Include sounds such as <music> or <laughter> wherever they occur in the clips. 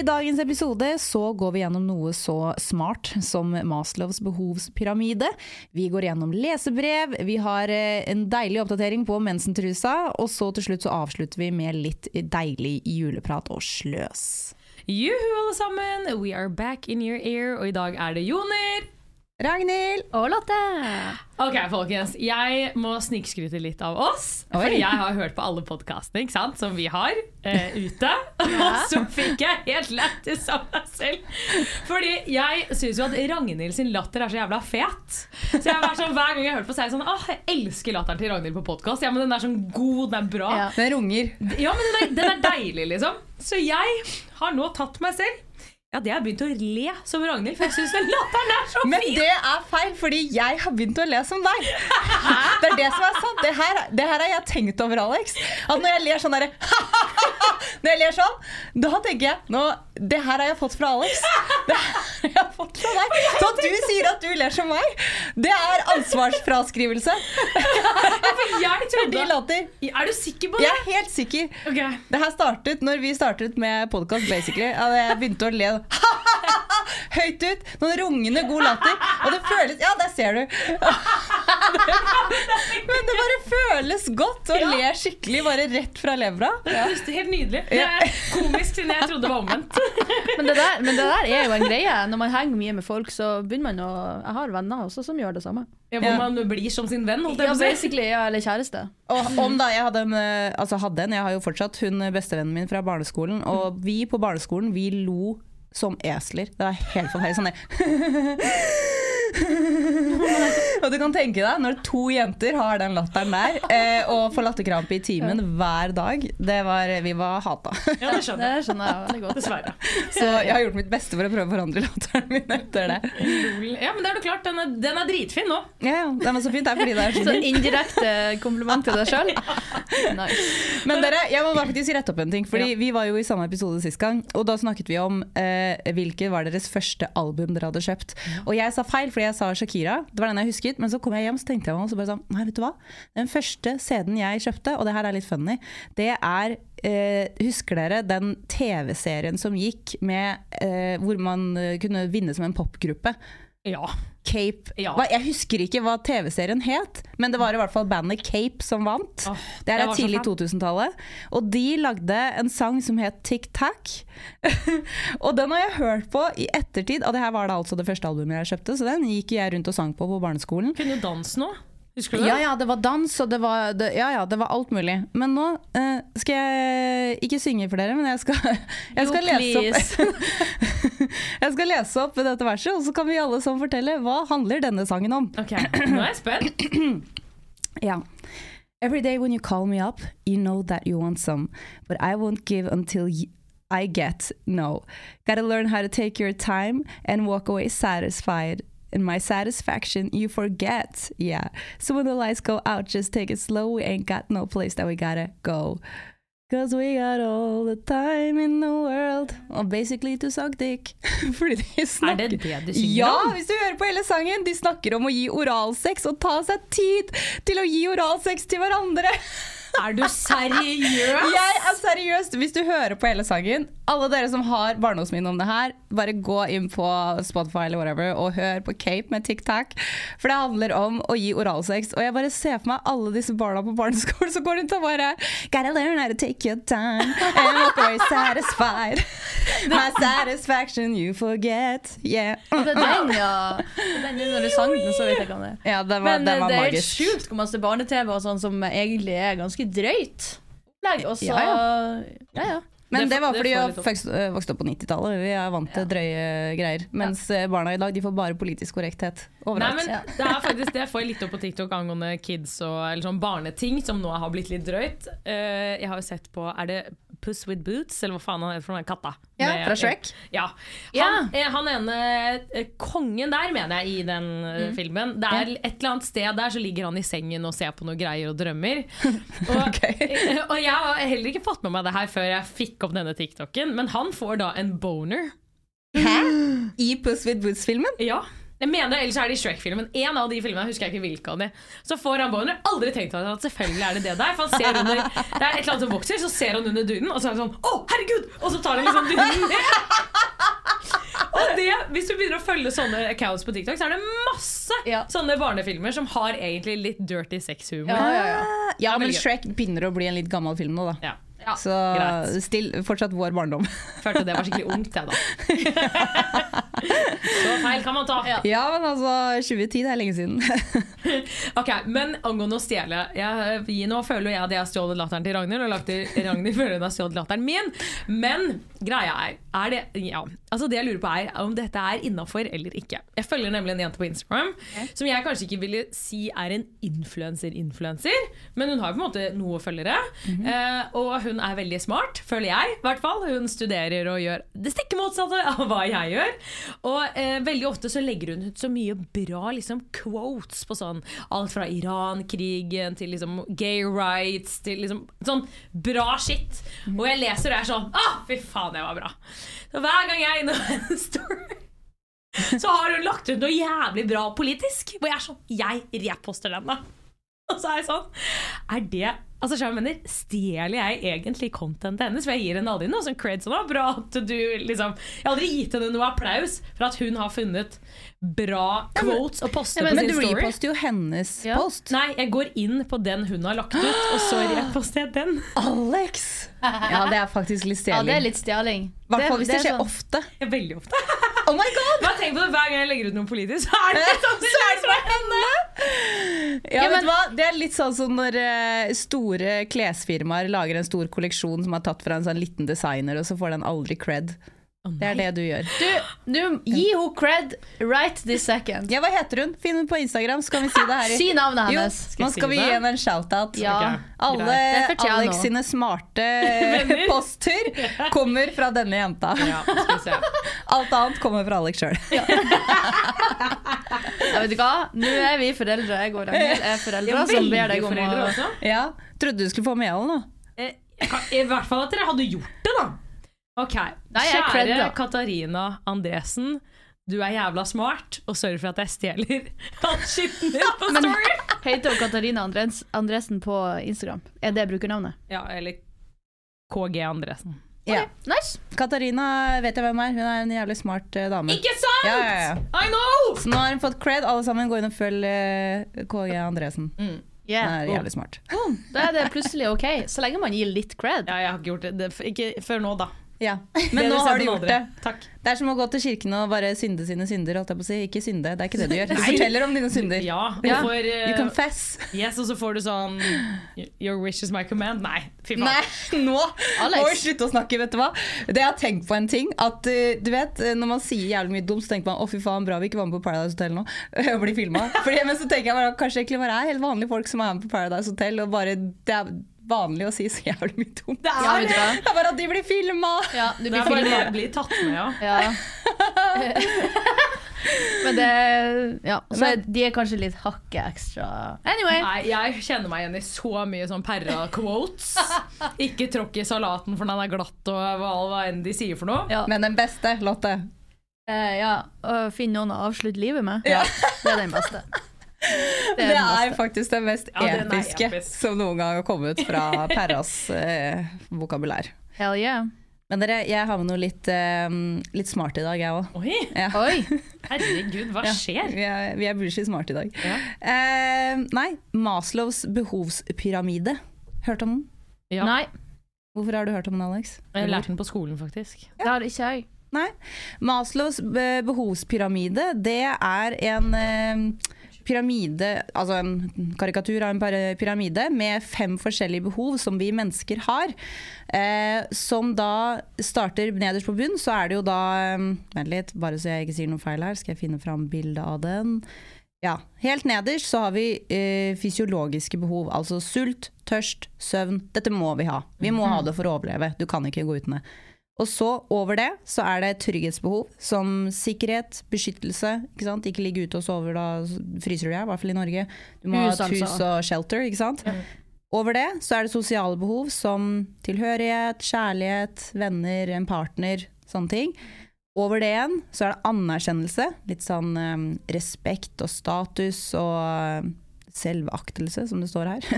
I dagens episode så går vi gjennom noe så smart som Maslows behovspyramide. Vi går gjennom lesebrev, vi har eh, en deilig oppdatering på mensentrusa, og så til slutt så avslutter vi med litt deilig juleprat og sløs. Juhu, alle sammen! We are back in your ear, og i dag er det Joner. Ragnhild! Og Lotte! Ok, folkens. Jeg må snikskryte litt av oss. Oi. For jeg har hørt på alle podkastene som vi har eh, ute. <laughs> <laughs> Og så fikk jeg helt lættis av meg selv. Fordi jeg syns jo at Ragnhild sin latter er så jævla fet. Så jeg var sånn, Hver gang jeg har hørt på, så er jeg sånn Åh, jeg elsker latteren til Ragnhild på podkast. Ja, men den er sånn god, den er bra. Ja. Den runger. Ja, men den er, den er deilig, liksom. Så jeg har nå tatt meg selv Ja, det har jeg begynt å le som Ragnhild, for jeg syns den latteren er så Men det er feil, fordi jeg har begynt å le som deg. Det er det som er sant. Det her, det her har jeg tenkt over, Alex. At når jeg ler sånn derre <laughs> Når jeg ler sånn, da tenker jeg nå, Det her har jeg fått fra Alex. Det her har jeg fått fra deg. Så at du sier at du ler som meg, det er ansvarsfraskrivelse. For jeg trodde latter. Er du sikker på det? Jeg er helt sikker. Okay. Det her startet når vi startet med podkast, basically. Jeg begynte å le <laughs> høyt ut. Noen rungende god latter. Og det føles Ja, der ser du! <laughs> Men det bare føles godt å Ja. le skikkelig bare rett fra levra. Er helt nydelig. Det er komisk siden jeg trodde det var omvendt. <laughs> Men det, der, men det der er jo en greie. Når man henger mye med folk, så begynner man å Jeg har venner også som gjør det samme. Ja, hvor man blir som sin venn, holdt jeg Ja, på å si. ja, eller kjæreste. Og om da jeg hadde en, eh, altså hadde en, jeg har jo fortsatt hun bestevennen min fra barneskolen, og vi på barneskolen, vi lo som esler. Det var helt forferdelig. Sånn der. <laughs> <laughs> og du kan tenke deg, når to jenter har den latteren der, eh, og får latterkrampe i timen hver dag, det var, vi var hata. Ja, det skjønner jeg. Det skjønner jeg veldig godt. Dessverre. Så jeg har gjort mitt beste for å prøve å forandre latteren min etter det. Ja, men det er jo klart, den er, den er dritfin nå. Ja, ja, Den er så fint, det er fordi det er Så sånn. indirekte kompliment til deg sjøl. <laughs> Nice. Men dere, jeg må bare faktisk rette opp en ting, Fordi vi var jo i samme episode sist gang, og da snakket vi om eh, hvilket var deres første album dere hadde kjøpt. Og jeg sa feil, fordi jeg sa Shakira. Det var den jeg husket. Men så kom jeg hjem så tenkte jeg meg om, så bare sånn, nei, vet du hva? Den første CD-en jeg kjøpte, og det her er litt funny, det er eh, Husker dere den TV-serien som gikk med eh, hvor man eh, kunne vinne som en popgruppe? Ja. Cape Ja. hva, Jeg husker ikke hva TV-serien het, men det var i hvert fall bandet Cape som vant. Oh, det er tidlig fan. 2000-tallet. Og de lagde en sang som het Tic Tac. <laughs> og den har jeg hørt på i ettertid, og det her var da altså det første albumet jeg kjøpte, så den gikk jeg rundt og sang på på barneskolen. Kunne du danse nå. Husker du det? Ja, ja, det var dans, og det var, det, ja, ja, det var alt mulig. Men nå eh, skal jeg ikke synge for dere, men jeg skal, <laughs> jeg skal Jo, lese opp <laughs> Jeg skal lese opp dette verset, og så kan vi alle sammen fortelle hva handler denne sangen om. Ok, nå er jeg spent. <clears throat> ja. Every day when you call me up, you know that you want some, but I won't give until I get no. Gotta learn how to take your time and walk away satisfied. In my satisfaction, you forget. Yeah. So when the lights go out, just take it slow. We ain't got no place that we gotta go. Cause we got all the time in the world. Og basically to suck dick. <laughs> Fordi de Er det det du synger ja, om? hvis du hører på hele sangen. De snakker om å gi oralsex og ta seg tid til å gi oralsex til hverandre. Er du seriøs? <laughs> Jeg er seriøst, hvis du hører på hele sangen Alle dere som har barndomsminne om det her Bare gå inn på Spotify eller whatever Og hør på Cape med TikTok. For det handler om å gi oralsex Og jeg bare ser for meg alle disse barna på barneskolen Som går rundt og bare Gotta learn how to take your time And walk away satisfied <laughs> My satisfaction you forget Yeah Det er den, ja. Det er den, når du sang den, så vet jeg hva det er. Ja, den var, Men den eh, var det er magisk sjukt hvor masse barne-TV og sånn som egentlig er ganske drøyt. Og så Ja, ja, ja. Men det, det var fordi jeg vokste, øh, opp på 90-tallet. Vi er vant til drøye greier. Mens ja. barna i dag de får bare politisk korrekthet Nei, men ja. det er faktisk det jeg får litt opp på TikTok angående kids og eller sånn barneting, som nå har blitt litt drøyt. Uh, jeg har jo sett på Er det Puss with Boots, eller hva faen han heter for noen katta? Ja, fra Shrek. Ja. Ja. Han, eh, han ene eh, kongen der, mener jeg, i den eh, Mm. filmen. Det er et eller annet sted der så ligger han i sengen og ser på noen greier og drømmer. <laughs> Og, Ok. eh, og jeg har heller ikke fått med meg det her før jeg fikk opp denne TikToken, men han får da en boner. Hæ? I Puss with Boots-filmen? Ja. Jeg mener, Ellers er det i Shrek-filmen. En av de filmene, husker jeg ikke hvilke av de. Så får han boner. Aldri tenkt over at selvfølgelig er det det der. For han ser under Det er et eller annet som vokser, så ser han under duden, og så er han sånn Å, herregud! Og så tar han liksom duden ned. Og det, hvis du begynner å følge sånne accounts på TikTok, så er det masse Ja. sånne barnefilmer som har egentlig litt dirty sexhumor. Ja, ja, ja. Ja, men. Shrek begynner å bli en litt gammel film nå, da. Ja. Så greit. still, fortsatt vår barndom. Følte det var skikkelig <laughs> ungt, jeg, da. <laughs> Så feil kan man ta. Ja. Ja, men altså 2010, det er lenge siden. <laughs> Ok, Men angående å stjele jeg, Nå føler jeg at jeg har stjålet latteren til Ragnhild, og Ragnhild føler hun har stjålet latteren min. Men greia er, er det, ja, altså det jeg lurer på er om dette er innafor eller ikke. Jeg følger nemlig en jente på Instagram som jeg kanskje ikke ville si er en influenser-influenser, men hun har på en måte noe følgere. eh, og hun er veldig smart, føler jeg. i hvert fall. Hun studerer og gjør det stikk motsatte <laughs> av hva jeg gjør. Og eh, veldig ofte så legger hun ut så mye bra liksom, quotes på sånn alt fra Iran-krigen til liksom gay rights til liksom sånn bra shit. Og jeg leser og er sånn Å, fy faen, det var bra. Så hver gang jeg er inne på en story så har hun lagt ut noe jævlig bra politisk. Hvor jeg er sånn Jeg reposter den, da. Og så er jeg sånn Er det Altså, jeg mener, Stjeler jeg egentlig contentet hennes? For jeg gir henne aldri noe sånn cred. som var bra at du liksom Jeg har aldri gitt henne noe applaus for at hun har funnet bra quotes og poster. Ja, på Men sin du reposter jo hennes Ja. post. Nei, jeg går inn på den hun har lagt ut, og så <gasps> reposter jeg den. Alex! Ja, det er faktisk litt stjeling. Ja, det er litt stjeling. I hvert fall hvis det, det skjer sånn- ofte. Ja, Veldig ofte. <laughs> Oh my god! Bare tenk på det hver gang jeg legger ut noe politisk, så er det sånn <laughs> Så er det fra henne! Ja, vet du hva? Det er litt sånn som når eh, store klesfirmaer lager en stor kolleksjon som er tatt fra en sånn liten designer, og så får den aldri cred. Det er det du gjør. Du, du, gi henne cred right this second. Ja, Hva heter hun? Finn henne på Instagram, så kan vi si det her. i- <laughs> Si navnet hennes. Jo, nå skal vi gi henne en shout-out. Ja. Alle Alex nå. sine smarte <laughs> poster kommer fra denne jenta. Ja, skal vi se. <laughs> Alt annet kommer fra Alex sjøl. Ja, vet du hva? Nå er vi foreldre. Jeg og Ragnhild er foreldre som ber deg om å. Ja. Trodde du skulle få medhold nå. Eh, I hvert fall at dere hadde gjort det, da. Ok, Nei, jeg er Kjære. Katarina Andresen. Du er jævla smart, og sorry for at jeg stjeler <laughs> all skitten din på Story. Heter hun Katarina Andres, Andresen på Instagram? Er det brukernavnet? Ja, eller KG Andresen. Ja. Nice. Katarina vet jeg hvem er. Hun er en jævlig smart uh, dame. Ikke sant?! Ja, ja, ja. I know! Så nå har hun fått cred. Alle sammen gå inn og følg uh, KG Andresen. Hun Yeah. er jævlig smart. Oh. Da er det plutselig ok, så lenge man gir litt cred. Ja, jeg har ikke gjort det. det ikke før nå, da. Ja. <laughs> Men nå har du gjort det. Takk. Det er som å gå til kirken og bare synde sine synder. Holdt jeg på å si. Ikke synde, det er ikke det du gjør. Du forteller om dine synder. Ja, Ja. for uh, You confess. Yes, og så får du sånn Your wish is my command. Nei, fy faen. Nei, <laughs> nå Alex. må vi slutte å snakke, vet du hva. Det jeg har tenkt på en ting, at uh, du vet, uh, når man sier jævlig mye dumt, så tenker man å fy faen, bra vi ikke var med på Paradise Hotel nå, <laughs> og blir filma. Men så tenker jeg bare, kanskje egentlig bare er helt vanlige folk som er med på Paradise Hotel, og bare det er vanlig å si så jævlig mye dumt. Det er det! Det er bare at de blir filma! Ja, du Det blir er bare det blir tatt med, ja. Ja. <laughs> Men det Ja, så de er kanskje litt hakket ekstra Anyway. Nei, jeg kjenner meg igjen i så mye sånn perra-quotes. <laughs> Ikke tråkk i salaten for den er glatt, og hva, hva enn de sier for noe. Ja. Men den beste, Lotte. Eh, ja, å finne noen å avslutte livet med. Ja. Det er den beste. <laughs> Det <laughs> det er faktisk det mest Ja, episke episk. som noen gang har kommet fra Perras <laughs> eh, vokabulær. Hell yeah. Men dere, jeg har med noe litt, eh, litt smart i dag, jeg òg. Oi, Ja. Oi! <laughs> herregud, hva Ja, skjer? Vi er, vi er bougie smart i dag. Ja. Eh, nei, Maslows behovspyramide. Hørt om den? Ja. Nei, Hvorfor har du hørt om den, Alex? Jeg lærte den på skolen, faktisk. det har ikke jeg. Nei. Maslows behovspyramide, det er en eh, pyramide, altså en karikatur av en pyramide med fem forskjellige behov som vi mennesker har. Eh, som da starter nederst på bunn, så er det jo da eh, Vent litt, bare så jeg ikke sier noe feil her, skal jeg finne fram bildet av den. Ja, Helt nederst så har vi eh, fysiologiske behov, altså sult, tørst, søvn. Dette må vi ha. Vi må ha det for å overleve. Du kan ikke gå uten det. Og så over det så er det trygghetsbehov som sikkerhet, beskyttelse. Ikke sant? Ikke ligge ute og sove, da fryser du deg, i hvert fall i Norge. Du må Hus, ha et hus altså. og shelter, ikke sant. Over det så er det sosiale behov som tilhørighet, kjærlighet, venner, en partner, sånne ting. Over det igjen så er det anerkjennelse. Litt sånn um, respekt og status og uh, selvaktelse, som det står her.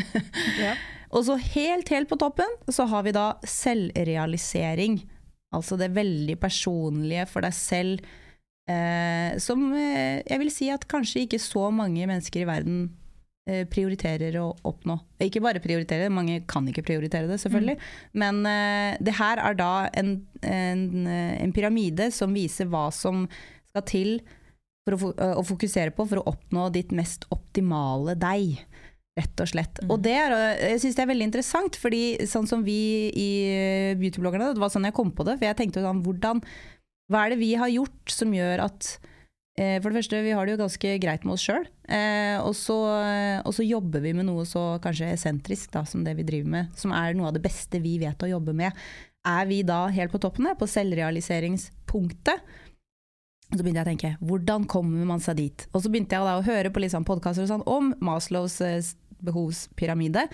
Ja. <laughs> Og så helt, helt på toppen så har vi da selvrealisering. Altså det veldig personlige for deg selv. Eh, som eh, jeg vil si at kanskje ikke så mange mennesker i verden eh, prioriterer å oppnå. Ikke bare prioriterer, mange kan ikke prioritere det, selvfølgelig. Men eh, det her er da en, en, en pyramide som viser hva som skal til for å, eh, å fokusere på for å oppnå ditt mest optimale deg. Rett og slett. Og det er, jeg syns det er veldig interessant, fordi sånn som vi i eh, beautybloggerne, det var sånn jeg kom på det, for jeg tenkte jo sånn, hvordan, hva er det vi har gjort som gjør at eh, for det første, vi har det jo ganske greit med oss sjøl. Eh, og, så, og så jobber vi med noe så kanskje esentrisk da, som det vi driver med, som er noe av det beste vi vet å jobbe med. Er vi da helt på toppen, der, på selvrealiseringspunktet? Og så begynte jeg å tenke, hvordan kommer man seg dit? Og så begynte jeg da å høre på litt sånn podkaster sånn, om Maslows eh, behovspyramide.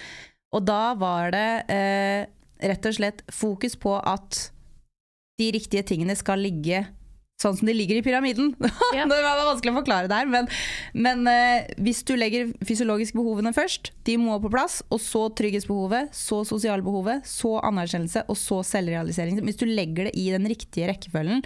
Og da var det eh, rett og slett fokus på at de riktige tingene skal ligge sånn som de ligger i pyramiden. <laughs> Ja. det var vanskelig å forklare det her, men, men eh, hvis du legger fysiologiske behovene først, de må på plass, og så trygghetsbehovet, så sosialbehovet, så anerkjennelse, og så selvrealisering. Hvis du legger det i den riktige rekkefølgen,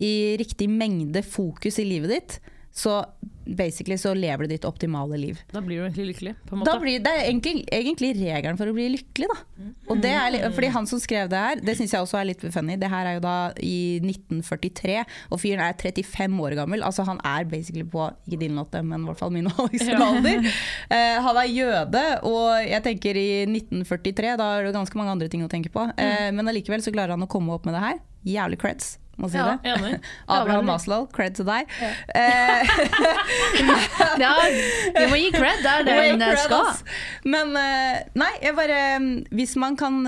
i riktig mengde fokus i livet ditt, så basically så lever du ditt optimale liv. Da blir du egentlig lykkelig, på en måte. Da blir, det er egentlig, egentlig regelen for å bli lykkelig, da. Og det er, fordi han som skrev det her, det syns jeg også er litt funny. Det her er jo da i 1943, og fyren er 35 år gammel. Altså han er basically på, ikke din låte, men i hvert fall min og Alex sin alder. <laughs> Eh, han er jøde, og jeg tenker i 1943, da er det ganske mange andre ting å tenke på. Mm. men allikevel så klarer han å komme opp med det her. Jævlig creds, må si Ja. det. Enig. <laughs> Abraham. Maslow, cred til deg. Ja. <laughs> Ja, vi må gi cred der den eh, skal. ass. Men eh, nei, jeg bare Hvis man kan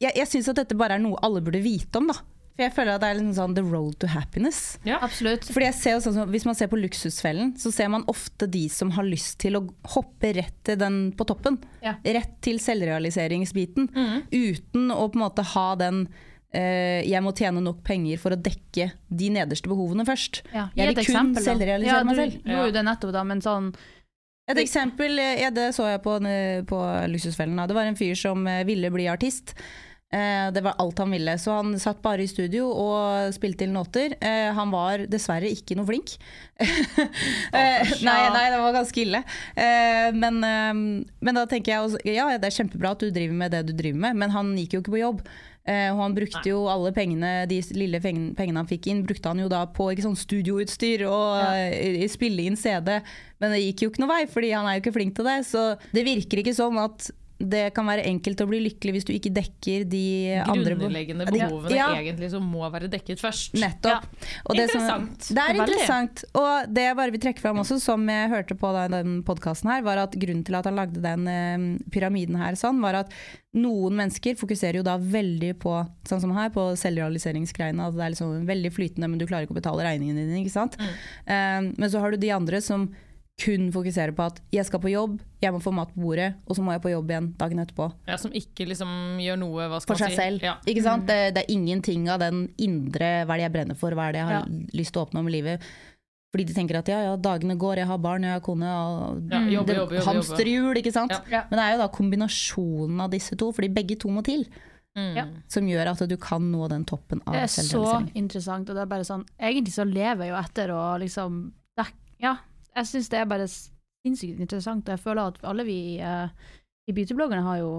Jeg, jeg syns at dette bare er noe alle burde vite om, da. For jeg føler at det er litt sånn the road to happiness. Ja. Absolutt. Fordi jeg ser sånn Hvis man ser på Luksusfellen, så ser man ofte de som har lyst til å hoppe rett til den på toppen. Ja. Rett til selvrealiseringsbiten. Mm. Uten å på en måte ha den eh, jeg må tjene nok penger for å dekke de nederste behovene først. Ja, Jeg et vil kun eksempel, selvrealisere ja, meg selv. Ja, jo det nettopp, da, men sånn Et eksempel, ja, det så jeg på, på Luksusfellen. Det var en fyr som eh, ville bli artist. Eh, Det var alt han ville. Så han satt bare i studio og spilte inn låter. Eh, Han var dessverre ikke noe flink. <laughs> Eh, nei, nei, det var ganske ille. Eh, Men, eh, men da tenker jeg også, ja, det er kjempebra at du driver med det du driver med, men han gikk jo ikke på jobb. Eh, og han brukte jo alle pengene, de lille pengene, han fikk inn, brukte han jo da på ikke sånn studioutstyr og eh, spille inn CD. Men det gikk jo ikke noe vei, fordi han er jo ikke flink til det. Så det virker ikke som at det kan være enkelt å bli lykkelig hvis du ikke dekker de andre Grunnleggende behovene ja. egentlig som må være dekket først. Nettopp. Og det som- det er interessant. Og det jeg bare vil trekke fram også, som jeg hørte på den podkasten her, var at grunnen til at han lagde den eh, pyramiden her, sånn, var at noen mennesker fokuserer jo da veldig på sånn som her, på selvrealiseringsgreiene. At det er liksom veldig flytende, men du klarer ikke å betale regningene dine. ikke sant? Eh, men så har du de andre som kun fokuserer på at jeg skal på jobb, jeg må få mat på bordet, og så må jeg på jobb igjen dagen etterpå. Ja, som ikke liksom gjør noe hva skal For seg si? selv. Ja. Ikke sant? Det, det er ingenting av den indre hva er det jeg brenner for, hva er det jeg har lyst til å oppnå med livet. Fordi de tenker at ja, ja, dagene går, jeg har barn, jeg har kone, og Ja, jobbe, jobbe, jobbe, hamsterhjul, ikke sant. Ja. Ja. Men det er jo da kombinasjonen av disse to, fordi begge to må til, Mm. Som gjør at du kan nå den toppen av Det er så interessant, og det er bare sånn Egentlig så lever jeg jo etter å liksom Ja, jeg syns det er bare sinnssykt interessant, og jeg føler at alle vi uh, i beautybloggerne har jo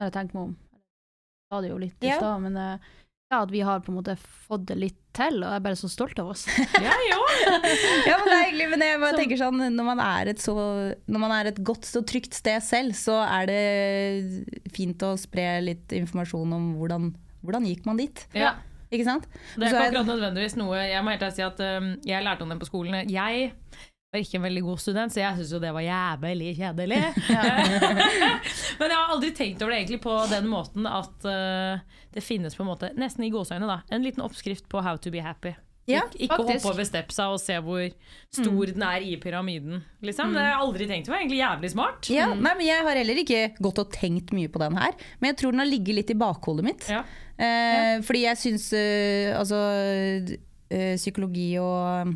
Når jeg tenkt meg om Jeg sa det jo litt i Ja. stad, men uh, ja, at vi har på en måte fått det litt til, og jeg er bare så stolt av oss. <laughs> Ja, jo. <laughs> Ja, men det er egentlig, men jeg bare tenker sånn, når man, er et så, når man er et godt og trygt sted selv, så er det fint å spre litt informasjon om hvordan, hvordan gikk man dit. Ja. Ikke sant? Det er ikke akkurat nødvendigvis noe Jeg må helt ærlig si at um, jeg lærte om det på skolen. Jeg var ikke en veldig god student, så jeg syntes jo det var jævlig kjedelig. <laughs> <laughs> Men jeg har aldri tenkt over det egentlig på den måten at uh, det finnes på en måte, nesten i gåseøyne, da, en liten oppskrift på how to be happy. Ja, Ik ikke faktisk. hoppe over stepsa og se hvor stor den er i pyramiden. Liksom. Det har jeg aldri tenkt på. Egentlig jævlig smart. Ja, nei, men Jeg har heller ikke gått og tenkt mye på den her, men jeg tror den har ligget litt i bakhodet mitt. Ja. Eh, fordi jeg syns uh, altså uh, psykologi og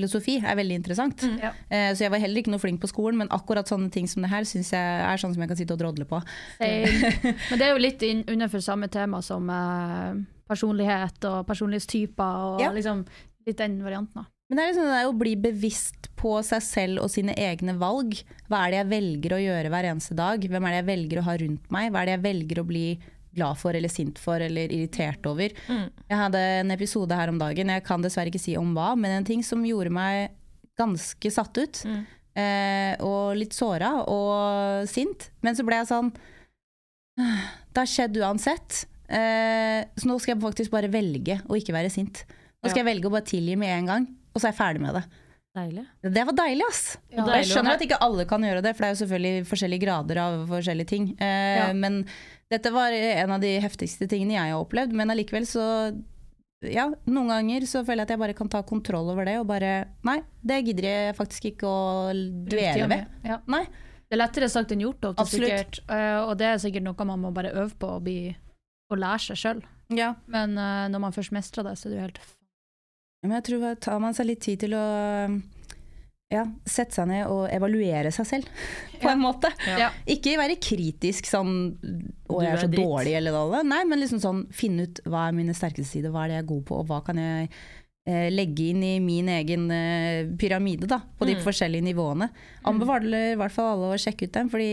filosofi er veldig interessant. Ja. Eh, så jeg var heller ikke noe flink på skolen, men akkurat sånne ting som det her syns jeg er sånn som jeg kan sitte og drodle på. Men det er jo litt inn, innenfor samme tema som eh, personlighet og personlighetstyper, og Ja. liksom litt den varianten. da. Men det er liksom det er å bli bevisst på seg selv og sine egne valg. Hva er det jeg velger å gjøre hver eneste dag? Hvem er det jeg velger å ha rundt meg? Hva er det jeg velger å bli glad for eller sint for eller irritert over? Mm. Jeg hadde en episode her om dagen, jeg kan dessverre ikke si om hva, men en ting som gjorde meg ganske satt ut. Mm. Eh, og litt såra og sint. Men så ble jeg sånn Det har skjedd uansett. Eh, så nå skal jeg faktisk bare velge å ikke være sint. Nå skal jeg velge å bare tilgi med en gang, og så er jeg ferdig med det. Deilig. Det var deilig, ass! Ja. Og jeg skjønner at ikke alle kan gjøre det, for det er jo selvfølgelig forskjellige grader av forskjellige ting. Eh, Ja. Men dette var en av de heftigste tingene jeg har opplevd. Men allikevel så Ja, noen ganger så føler jeg at jeg bare kan ta kontroll over det og bare Nei, det gidder jeg faktisk ikke å dvele ved. Ja. Nei. Det er lettere sagt enn gjort, ofte, sikkert. Uh, og det er sikkert noe man må bare øve på å, bli, å lære seg sjøl. Ja. Men uh, når man først mestrer det, så er det jo helt Men jeg tror at tar man seg litt tid til å ja, sette seg ned og evaluere seg selv, <laughs> på en måte. Ja. Ikke være kritisk sånn 'Å, jeg er så dritt. dårlig', eller noe. Nei, men liksom sånn finne ut hva er mine sterkeste sider, hva er det jeg er god på, og hva kan jeg eh, legge inn i min egen eh, pyramide, da, på de Mm. forskjellige nivåene. Anbefaler i hvert fall alle å sjekke ut dem, fordi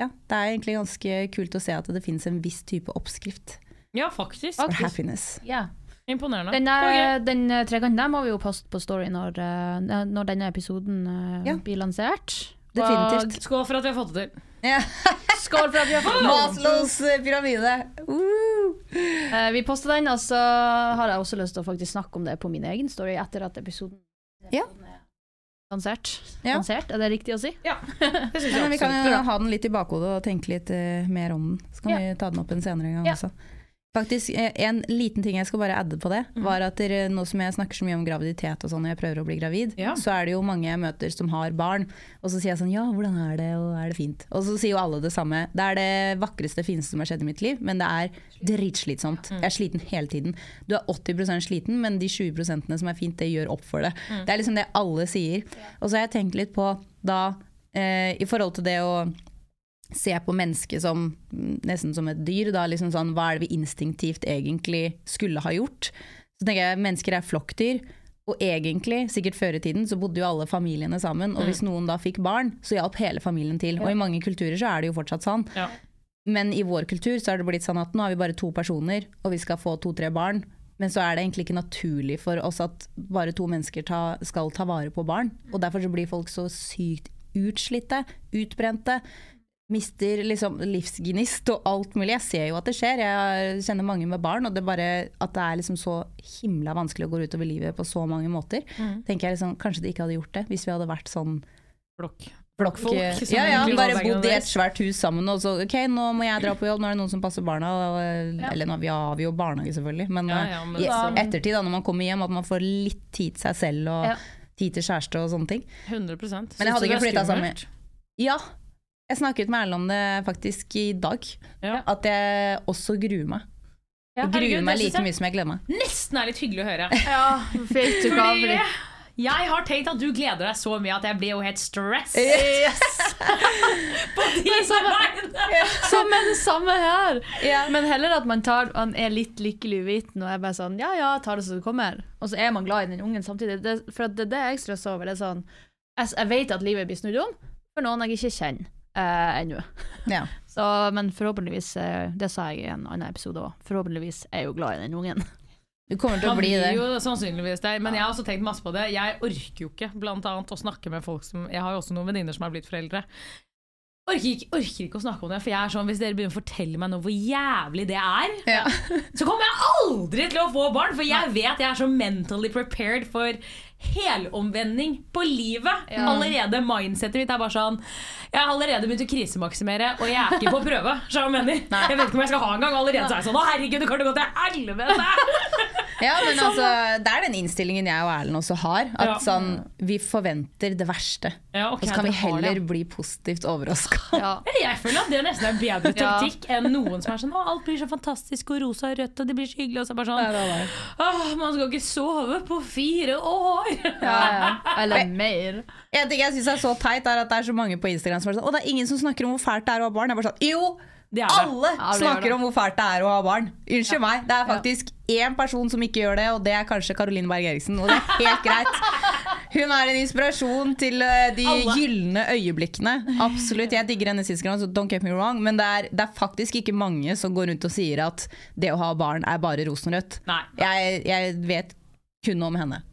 ja, det er egentlig ganske kult å se at det finnes en viss type oppskrift Ja, faktisk. for Faktisk. happiness. Ja. Imponerende. Den, Ok. er, den eh, trekanten der må vi jo poste på Story når, eh, når denne episoden eh, Ja. blir lansert. Definitivt. Skål for at vi har fått det til. Ja. <laughs> Skål for at vi har fått det <laughs> Maslows eh, pyramide! Uh. Eh, vi poster den, og så har jeg også lyst til å faktisk snakke om det på min egen story etter at episoden Ja. er lansert. Ja. lansert. Er det riktig å si? Ja, <laughs> det syns Ja, jeg men vi kan jo ha den litt i bakhodet og tenke litt eh, mer om den. Så kan vi ta den opp en senere gang også. Faktisk, eh, En liten ting jeg skal bare adde på det, Mhm. var at der, nå som jeg snakker så mye om graviditet og sånn, når jeg prøver å bli gravid, Ja. så er det jo mange jeg møter som har barn. Og så sier jeg sånn ja, hvordan er det, og er det fint? Og så sier jo alle det samme. Det er det vakreste, fineste som har skjedd i mitt liv, men det er dritslitsomt. Jeg er sliten hele tiden. Du er 80% sliten, men de 20 som er fint, det gjør opp for det. Det er liksom det alle sier. Og så har jeg tenkt litt på da, eh, i forhold til det å se på mennesket som mm, nesten som et dyr. Da, liksom sånn, hva er det vi instinktivt egentlig skulle ha gjort? Så tenker jeg Mennesker er flokkdyr. Og egentlig, sikkert før i tiden, så bodde jo alle familiene sammen. Og hvis noen da fikk barn, så hjalp hele familien til. Og i mange kulturer så er det jo fortsatt sånn. Ja. Men i vår kultur så er det blitt sånn at nå har vi bare to personer, og vi skal få to-tre barn. Men så er det egentlig ikke naturlig for oss at bare to mennesker ta, skal ta vare på barn. Og derfor så blir folk så sykt utslitte, utbrente. Mister liksom livsgnist og alt mulig. Jeg ser jo at det skjer. Jeg kjenner mange med barn, og det er bare at det er liksom så himla vanskelig å gå utover livet på så mange måter. Mm. Tenker jeg liksom, Kanskje de ikke hadde gjort det hvis vi hadde vært sånn Blokk. blokk. Folk Ja, ja, bare bodd i et svært hus sammen, og så ok, nå må jeg dra på jobb, nå er det noen som passer barna. Og, Ja. Eller nå vi har vi jo barnehage, selvfølgelig, men, Ja, eh, ja, men i ettertid, da, når man kommer hjem, at man får litt tid til seg selv og Ja. tid til kjæreste og sånne ting. 100 Men jeg hadde ikke flytta sammen. Ja, jeg snakket med Erlend om det faktisk i dag. Ja. At jeg også gruer meg. Ja, Jeg gruer meg like jeg- mye som jeg gleder meg. Nesten er litt hyggelig å høre. Ja, vet du hva? Fordi jeg har tenkt at du gleder deg så mye at jeg blir jo helt stress Yes! <laughs> på dine vegne. Som en samme her! Yeah. Men heller at man, tar, man er litt lykkelig uviten og er bare sånn ja ja, tar det som det kommer. Og så er man glad i den ungen samtidig. Det, for det, det er det jeg stresser over. Det er sånn, jeg, jeg vet at livet blir snudd om for noen jeg ikke kjenner. Eh, ennå. Ja. <laughs> Så, men forhåpentligvis, eh, det sa jeg i en annen episode òg, forhåpentligvis er jeg jo glad i den ungen. <laughs> Du kommer til å bli det. jo sannsynligvis det, men jeg har også tenkt masse på det. Jeg orker jo ikke blant annet å snakke med folk som Jeg har jo også noen venninner som har blitt foreldre. Orker ikke, orker ikke å snakke om det, for jeg er sånn, hvis dere begynner å fortelle meg nå hvor jævlig det er, Ja. så kommer jeg aldri til å få barn! For jeg vet jeg er så mentally prepared for helomvending på livet. Allerede mindsetet mitt er bare sånn Jeg har allerede begynt å krisemaksimere, og jeg er ikke på prøve. Jeg. Jeg vet ikke om jeg skal ha en gang. Allerede så er jeg sånn Å, herregud, det kan gå til helvete! <laughs> Ja, men altså, Det er den innstillingen jeg og Erlend også har. At Ja. sånn, Vi forventer det verste. Ja, okay, og så kan vi heller bli positivt overraska. Ja. <laughs> Jeg føler at det nesten er bedre Ja. taktikk enn noen som er sånn Å, alt blir så fantastisk og rosa og rødt, og det blir så hyggelig. Og så er det bare sånn Åh, man skal ikke sove på fire år! Eller mer. En ting jeg syns er så teit, er at det er så mange på Instagram som er sånn Og det er ingen som snakker om hvor fælt det er å ha barn. Jeg er bare sånn, jo! Det er det. Alle Ja, snakker det. om hvor fælt det er å ha barn. Unnskyld meg. Det er faktisk én person som ikke gjør det, og det er kanskje Caroline Berg Eriksen. Og det er helt greit. Hun er en inspirasjon til eh, de gylne øyeblikkene. Absolutt. Jeg digger henne sist gang, så don't get me wrong. Men det er, det er faktisk ikke mange som går rundt og sier at det å ha barn er bare rosenrødt. Nei. Jeg, jeg vet kun om henne.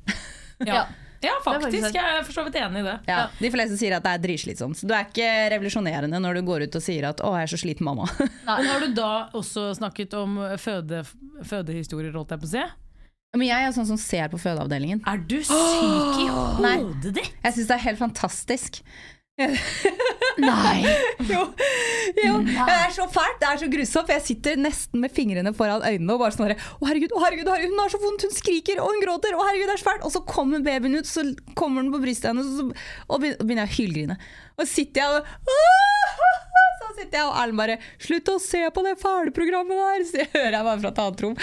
Ja, ja faktisk faktisk. Jeg er for så vidt enig i det. Ja, de fleste sier at det er dritslitsomt. Du er ikke revolusjonerende når du går ut og sier at 'å, jeg er så sliten, mamma'. Men har du da også snakket om føde, fødehistorier, holdt jeg på å si? Men jeg er sånn som ser på fødeavdelingen. Er du syk i hodet ditt? Jeg syns det er helt fantastisk. <laughs> Nei! Jo, jo. Det er så fælt, det er så grusomt. Jeg sitter nesten med fingrene foran øynene og bare sånn herre, Å, herregud, å, herregud, herregud, hun har så vondt, hun skriker, og hun gråter. Å, herregud, det er så fælt. Og så kommer babyen ut, så kommer den på brystet hennes, og så og begynner jeg å hylgrine. Og så sitter jeg og Så sitter jeg og Erlend bare 'Slutt å se på det fæle programmet der!' Så jeg hører jeg bare fra et annet rom.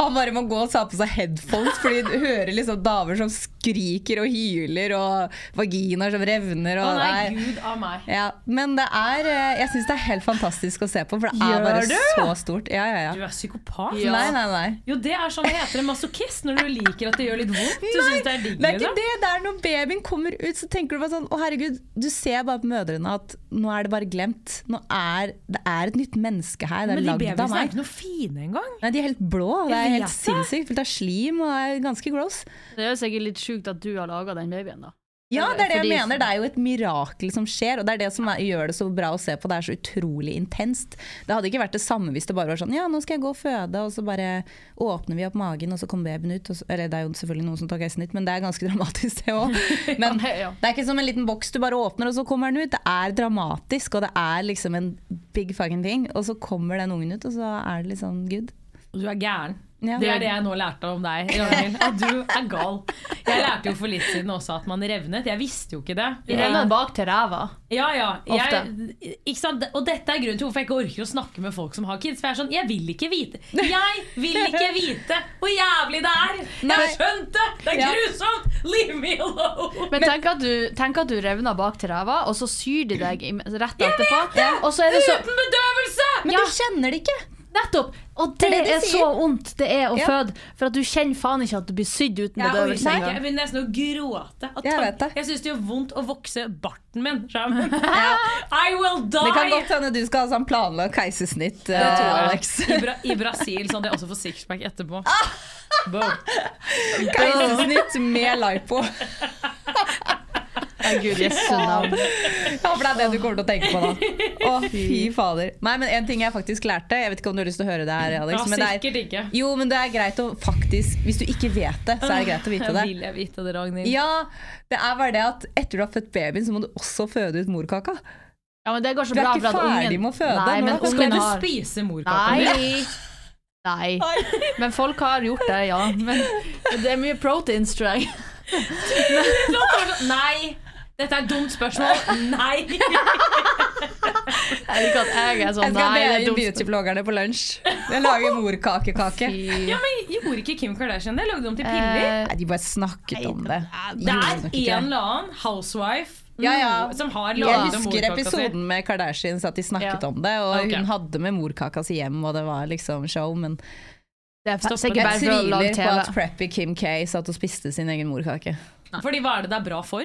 Han bare må gå og ta på seg headphones, fordi du hører liksom damer som skriker og hyler, og vaginaer som revner. Å Og nei, det er- gud av meg. ja, men det er eh, Jeg syns det er helt fantastisk å se på, for det er Gjør bare du? så stort. Ja, ja, Du er psykopat. Ja. Nei, nei, nei. Jo, det er sånn det heter en masochist, når du liker at det gjør litt vondt. Du syns det er digg, Det er ikke liksom. det. Det er når babyen kommer ut, så tenker du bare sånn Å, herregud. Du ser bare på mødrene at nå er det bare glemt. Nå er Det er et nytt menneske her. Det er Men de babyene er ikke noe fine engang. Nei, De er helt blå. Det er helt sinnssykt. Fullt av slim og det er ganske gross. Det er jo sikkert litt sjukt at du har laga den babyen, da. Ja, det er det jeg Fordi- mener. Det er jo et mirakel som skjer, og det er det som er, gjør det så bra å se på. Det er så utrolig intenst. Det hadde ikke vært det samme hvis det bare var sånn ja, nå skal jeg gå og føde, og så bare åpner vi opp magen, og så kommer babyen ut. Og så, eller det er jo selvfølgelig noen som tar keisersnitt, men det er ganske <laughs> dramatisk det òg. <laughs> Men Ja. det er ikke som en liten boks du bare åpner, og så kommer den ut. Det er dramatisk, og det er liksom en big fucking ting. Og så kommer den ungen ut, og så er det litt sånn good. Du er gæren. Ja. Det er det jeg nå lærte om deg. <laughs> At du er gal. Jeg lærte jo for litt siden også at man revnet. Jeg visste jo ikke det. Revner bak til ræva. Ja, ja. Jeg? Og dette er grunnen til hvorfor jeg ikke orker å snakke med folk som har kids. For jeg er sånn, jeg vil ikke vite. Jeg vil ikke <laughs> vite hvor jævlig det er! Jeg har skjønt det! Det er grusomt! Leave me alone! Men tenk at du, tenk at du revner bak til ræva, og så syr de deg i- rett etterpå. Jeg så er det så Uten bedøvelse! Men du kjenner det ikke! Nettopp! Og Det det, er det de er så vondt det er å Ja. føde, for at du kjenner faen ikke at du blir sydd uten Jeg orker bedøvelse ikke. Jeg begynner nesten å gråte. At Jeg tank- det. Jeg syns det gjør vondt å vokse barten min. <laughs> ja. I will die! Det kan godt hende du skal ha sånn planlagt keisersnitt, jeg. Alex. I, Bra I Brasil, sånn at jeg også får sixpack etterpå. <laughs> Keisersnitt med lipo. Å, Gud, Jesu navn. Jeg håper det er det du kommer til å tenke på da. Å, fy fader. Nei, men En ting jeg faktisk lærte, jeg vet ikke om du har lyst til å høre det her, Alex. Ja, men det er, sikkert ikke. jo, men det er greit å faktisk Hvis du ikke vet det, så er det greit å vite det. Vil jeg vite det, Ragnhild? Ja, det er bare det at etter du har født babyen, så må du også føde ut morkaka. Ja, men det går så Du er bra ikke for ferdig ungen med å føde Nei, men har Skal ungen du har spise morkaka? Nei. Nei. Men folk har gjort det, ja. Men det er mye proteins, tror jeg. <laughs> Nei! Dette er et dumt spørsmål. Nei! <laughs> Jeg liker at jeg er sånn Jeg skal be er beautybloggerne på lunsj. Jeg lager morkakekake. Ja, men Gjorde ikke Kim Kardashian det? Lagde om til piller? Eh, Nei, de bare snakket om det. det er en eller annen housewife Ja, ja. som har Jeg laget om husker episoden med Kardashians at de snakket Ja. om det. Og okay. hun hadde med morkaka si hjem, og det var liksom show. Men det er jeg sviler tviler på at preppy Kim K satt og spiste sin egen morkake. Fordi hva er det det er bra for?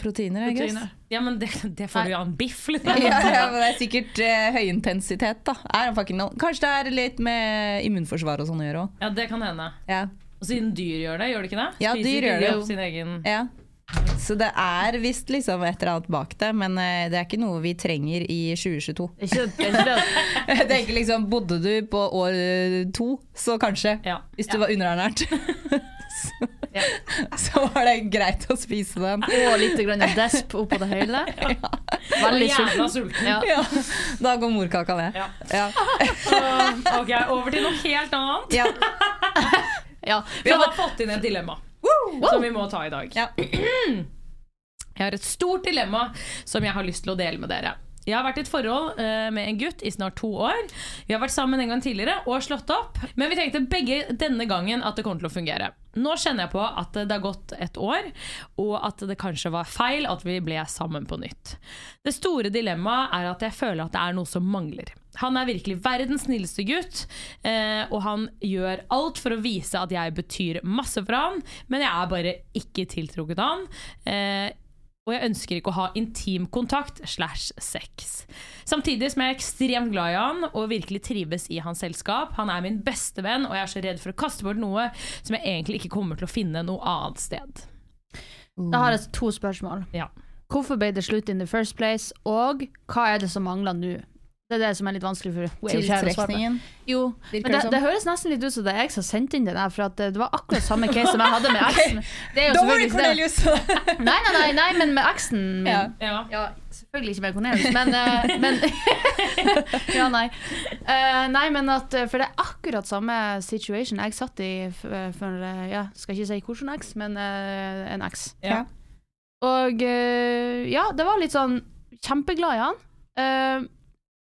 Proteiner, I guess. Ja, men det, det får du jo av en biff. Liksom. <laughs> Ja, ja, men det er sikkert uh, høyintensitet, da. Kanskje det er litt med immunforsvar og sånn å gjøre òg. Ja, det kan hende. Ja. Og siden dyr gjør det, gjør det ikke det? Ja, Spiser dyr gjør de det. opp sin egen ja. Så det er visst liksom et eller annet bak det, men eh, det er ikke noe vi trenger i 2022. Ikke, det er ikke det at <laughs> Jeg tenker liksom, Bodde du på år eh, to, så kanskje. Ja. Hvis du var underernært. <laughs> så, <laughs> så var det greit å spise den. Og litt grann desp oppå det hele. <laughs> Ja. Veldig jævla sulten. sulten. Ja. Ja, da går morkaka ned. Ja. Ja. <laughs> Så, ok, over til noe helt annet. Ja. Ja. Vi har fått inn et dilemma som vi må ta i dag. Ja. <clears throat> Jeg har et stort dilemma som jeg har lyst til å dele med dere. Jeg har vært i et forhold eh, med en gutt i snart to år. Vi har vært sammen en gang tidligere og slått opp. Men vi tenkte begge denne gangen at det kommer til å fungere. Nå kjenner jeg på at det har gått et år, og at det kanskje var feil at vi ble sammen på nytt. Det store dilemmaet er at jeg føler at det er noe som mangler. Han er virkelig verdens snilleste gutt, eh, og han gjør alt for å vise at jeg betyr masse for han, men jeg er bare ikke tiltrukket av han. Eh, og jeg ønsker ikke å ha intim kontakt slash sex. Samtidig som jeg er ekstremt glad i han og virkelig trives i hans selskap. Han er min beste venn, og jeg er så redd for å kaste bort noe som jeg egentlig ikke kommer til å finne noe annet sted. Da har jeg to spørsmål. Ja. Hvorfor ble det slutt in the first place, og hva er det som mangler nå? Det er det som er litt vanskelig for å svare på. Tiltrekningen. Jo, Virker men det det, det høres nesten litt ut som det er jeg som sendte inn den her, for at det, det var akkurat samme case som jeg hadde med <laughs> eksen. Det er jo Don't worry, selvfølgelig ikke det. Cornelius! Nei, nei, nei, nei, men med eksen min. Ja. Ja. Ja, selvfølgelig ikke med Cornelius, men, eh, men <laughs> Ja, nei. Eh, nei, men at eh, For det er akkurat samme situation jeg satt i f- eh, for eh, Ja, skal ikke si hvilken eks, men eh, en eks. Ja. Og eh, ja, det var litt sånn kjempeglad i han. Eh,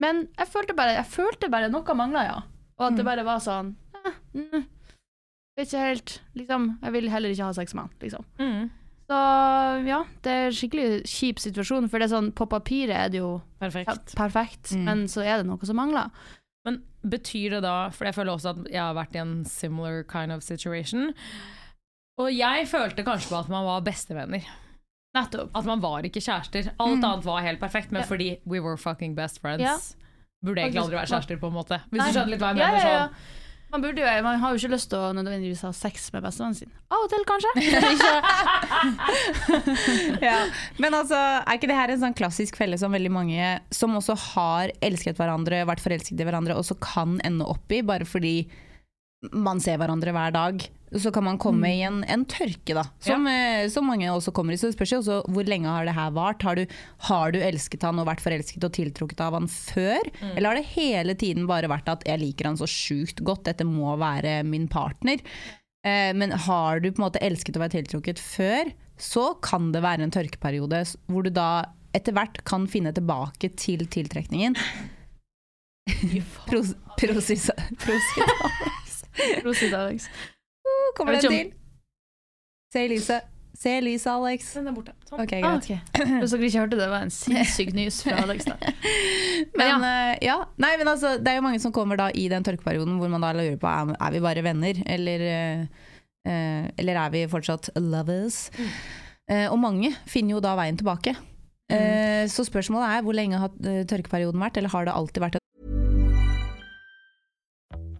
men jeg følte bare, jeg følte bare noe mangla, ja. Og at det Mm. bare var sånn eh, mm, Vet ikke helt Liksom, jeg vil heller ikke ha sex med han, liksom. Mm. Så ja, det er skikkelig kjip situasjon, for det er sånn, på papiret er det jo ja, Perfekt. perfekt, Mm. men så er det noe som mangler. Men betyr det da For jeg føler også at jeg har vært i en similar kind of situation. Og jeg følte kanskje på at man var bestevenner. Nettopp. At man var ikke kjærester. Alt Mm. annet var helt perfekt, men Ja. fordi we were fucking best friends. Ja. Burde egentlig aldri være kjærester, på en måte. Hvis Nei. du skjønner litt hva jeg mener. ja, ja. sånn. Man, burde jo, man har jo ikke lyst til å nødvendigvis ha sex med bestevennen sin. Av og til, kanskje. <laughs> <laughs> Men altså, er ikke det her en sånn klassisk felle som veldig mange som også har elsket hverandre, vært forelsket i hverandre, og så kan ende opp i, bare fordi man ser hverandre hver dag. Så kan man komme i en, en tørke, da. Som, ja. som mange også kommer i. Så det spørs jo også hvor lenge har det her vart. Har du, har du elsket han og vært forelsket og tiltrukket av han før? Eller har det hele tiden bare vært at 'jeg liker han så sjukt godt, dette må være min partner'? Eh, men har du på en måte elsket og vært tiltrukket før, så kan det være en tørkeperiode hvor du da etter hvert kan finne tilbake til tiltrekningen. Prosit, Alex. Kommer det den til? Se lyset. Se lyset, Alex. Den er borte. Sånn. Ok, Ah, okay. ok. Hvis dere ikke hørte det, var en sinnssyk nys fra <laughs> Alex. Da. Men men ja. Nei, men altså, det er jo mange som kommer da i den tørkeperioden hvor man da lurer på er, er vi bare venner, eller, eh, eh, eller er vi fortsatt lovers? Eh, og mange finner jo da veien tilbake. Eh, så spørsmålet er hvor lenge har eh, tørkeperioden vært, eller har det alltid vært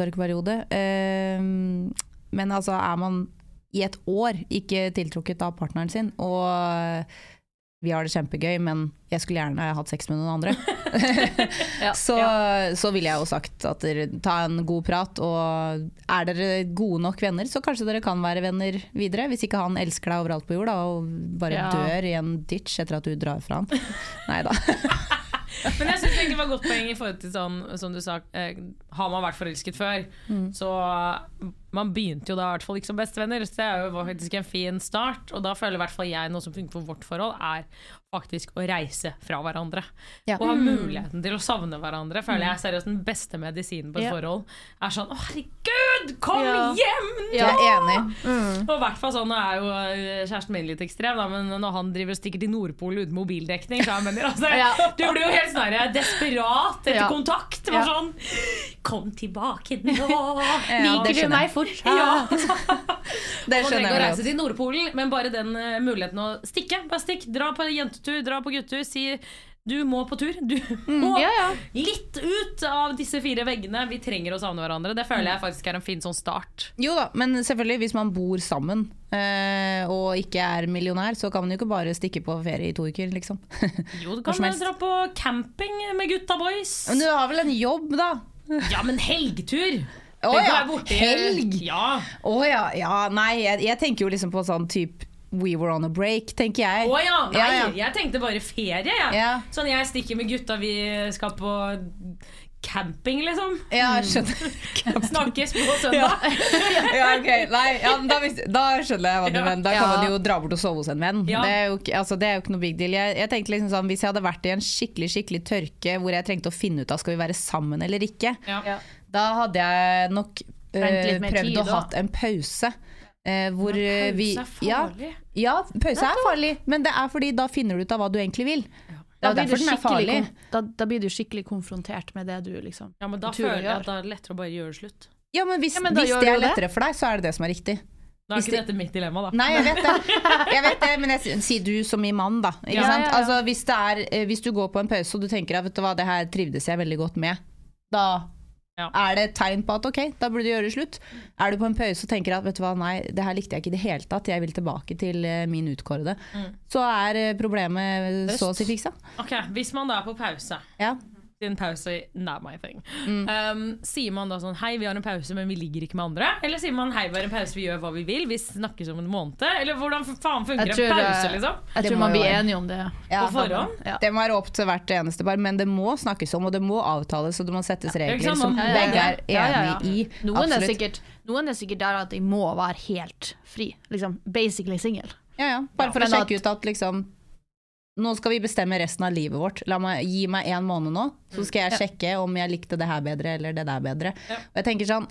Tørkeperiode. Eh, men altså, er man i et år ikke tiltrukket av partneren sin. Og vi har det kjempegøy, men jeg skulle gjerne hatt sex med noen andre. <laughs> Ja. <laughs> så, så ville jeg jo sagt at dere ta en god prat, og er dere gode nok venner, så kanskje dere kan være venner videre. Hvis ikke han elsker deg overalt på jorda og bare Ja. dør i en ditch etter at du drar fra han. <laughs> Nei da. Men jeg synes det var godt poeng i forhold til sånn, som du sa, eh, har man vært forelsket før, så man begynte jo da i hvert fall ikke som bestevenner, så det er jo faktisk en fin start. Og da føler i hvert fall jeg noe som funker for vårt forhold, er faktisk å reise fra hverandre. Ja. Og ha muligheten til å savne hverandre, føler jeg er seriøst den beste medisinen på et Ja. forhold. Er sånn 'Å, herregud, kom Ja. hjem!' Jeg er enig. Og i hvert fall sånn, Nå er jo eh, kjæresten min litt ekstrem, da, men når han driver og stikker til Nordpolen uten mobildekning så jeg mener, altså. <laughs> Du blir jo helt sånn desperat etter kontakt. Bare sånn Kom tilbake nå! Liker du jeg. fortsatt? <laughs> Ja. <laughs> Det Man trenger skjønner ikke å jeg reise til Nordpolen, men bare den uh, muligheten å stikke. Bare stikk, Dra på jentetur, dra på guttetur. Si du må på tur. Du må Ja, ja. litt ut av disse fire veggene. Vi trenger å savne hverandre. Det føler jeg faktisk er en fin sånn start. Jo da, men selvfølgelig, hvis man bor sammen øh, og ikke er millionær, så kan man jo ikke bare stikke på ferie i to uker, liksom. <laughs> Jo, du kan dra på camping med gutta boys. Men du har vel en jobb, da? Ja, men helgtur! Å oh, ja, helg! Ja. Oh, ja, ja, nei, jeg, jeg tenker jo liksom på sånn type We were on a break, tenker jeg. Å ja, nei, Ja, ja. jeg tenkte bare ferie, jeg. Ja. Sånn jeg stikker med gutta, vi skal på camping, liksom. Ja, jeg skjønner. <laughs> Snakkes på <laughs> søndag. ja, ok, nei, ja, da, da skjønner jeg hva du Ja. mener. Da kan Ja. man jo dra bort og sove hos en venn. Ja. Det, er jo, altså, det er jo ikke noe big deal. Jeg, jeg tenkte liksom sånn, Hvis jeg hadde vært i en skikkelig skikkelig tørke hvor jeg trengte å finne ut av skal vi være sammen eller ikke, Ja. Ja. Da hadde jeg nok eh, prøvd tid, å ha hatt en pause. eh, hvor pause vi Pause er farlig. ja, pause er farlig, men det er fordi da finner du ut av hva du egentlig vil. Det Da blir, da, da blir du skikkelig konfrontert med det du liksom Ja, men da føler jeg at det er lettere å bare gjøre det slutt. Ja, men hvis, Ja, men hvis det er lettere det. for deg, så er det det som er riktig. Da er Hvis ikke det- dette mitt dilemma, da. Nei, jeg vet det, <laughs> jeg vet det men jeg sier du som i mann, da. Ikke Ja, sant? ja, ja. Altså, hvis, det er, eh, hvis du går på en pause og du tenker at vet du hva, det her trivdes jeg veldig godt med, da Ja. er det et tegn på at ok, da burde du gjøre slutt. Er du på en pause og tenker at vet du hva, nei, det her likte jeg ikke i det hele tatt, jeg vil tilbake til eh, min utkårede, så er problemet problemet så å si fiksa. Ok, Hvis man da er på pause Ja. Siden pause not my thing. Mm. Um, sier man da sånn Hei, vi har en pause, men vi ligger ikke med andre? Eller sier man hei, vi har en pause, vi gjør hva vi vil? Vi snakkes om en måned? Eller hvordan faen funker tror, en pause, eh, liksom? Jeg tror man blir enige om det. Ja. På forhånd? Ja. Det må være opp til hvert eneste par, men det må snakkes om, og det må avtales, og det må settes regler sant? som begge er Ja, ja, ja. enig i. Noen er, sikkert, noen er sikkert der at de må være helt fri. Liksom basically singel. Ja, ja. Bare for å sjekke ut at liksom Nå skal vi bestemme resten av livet vårt. La meg, gi meg en måned nå, så skal jeg sjekke om jeg likte det her bedre eller det der bedre. Ja. Og jeg tenker sånn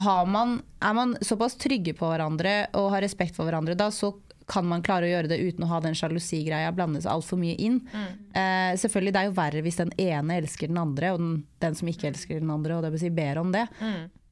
har man, Er man såpass trygge på hverandre og har respekt for hverandre, da så kan man klare å gjøre det uten å ha den sjalusigreia blande seg altfor mye inn. Eh, selvfølgelig, Det er jo verre hvis den ene elsker den andre, og den, den som ikke elsker den andre, og det vil si ber om det.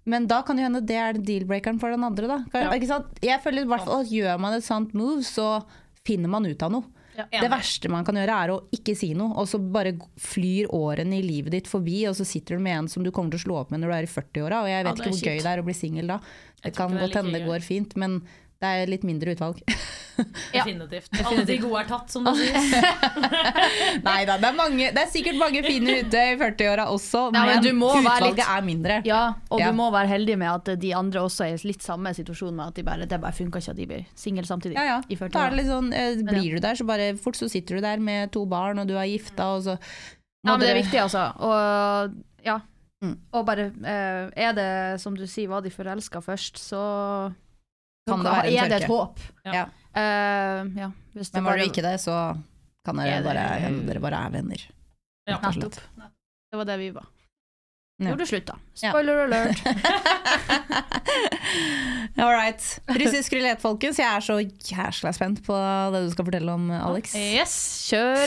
Men da kan det hende det er deal-breakeren for den andre. Da. Kan, Ja. Jeg føler i hvert fall at Gjør man et sånt move, så finner man ut av noe. Det verste man kan gjøre, er å ikke si noe, og så bare flyr årene i livet ditt forbi, og så sitter du med en som du kommer til å slå opp med når du er i 40-åra, og jeg vet er ikke hvor gøy det er å bli singel da. Det kan godt hende det går fint, men det er litt mindre utvalg. <laughs> Ja. Definitivt. Alle de gode er tatt, som du sier. <laughs> Nei da, det er, mange, det er sikkert mange fine ute i 40-åra også, Ja, men men, du må utvalget litt- er mindre. Ja, og Ja. du må være heldig med at de andre også er i litt samme situasjon med at de bare, det bare funka ikke at de blir single samtidig. Ja, ja. I 40 Da er det litt sånn, eh, blir du der, så bare fort så sitter du der med to barn, og du er gifta, og så Ja, men det er viktig, altså. Og ja. Mm. Og bare eh, Er det, som du sier, var de forelska først, så Kan det være en tørke. er det et håp. Ja. Uh, ja. Hvis Men var bare- du ikke det, så kan dere Er bare hende dere bare er venner. Ja. Nettopp. Det var det vi var. Ja. Gjorde slutt, da. Spoiler alert. <laughs> All right. Russisk rulett, folkens. Jeg er så jæsla spent på det du skal fortelle om, Alex. Yes, kjør.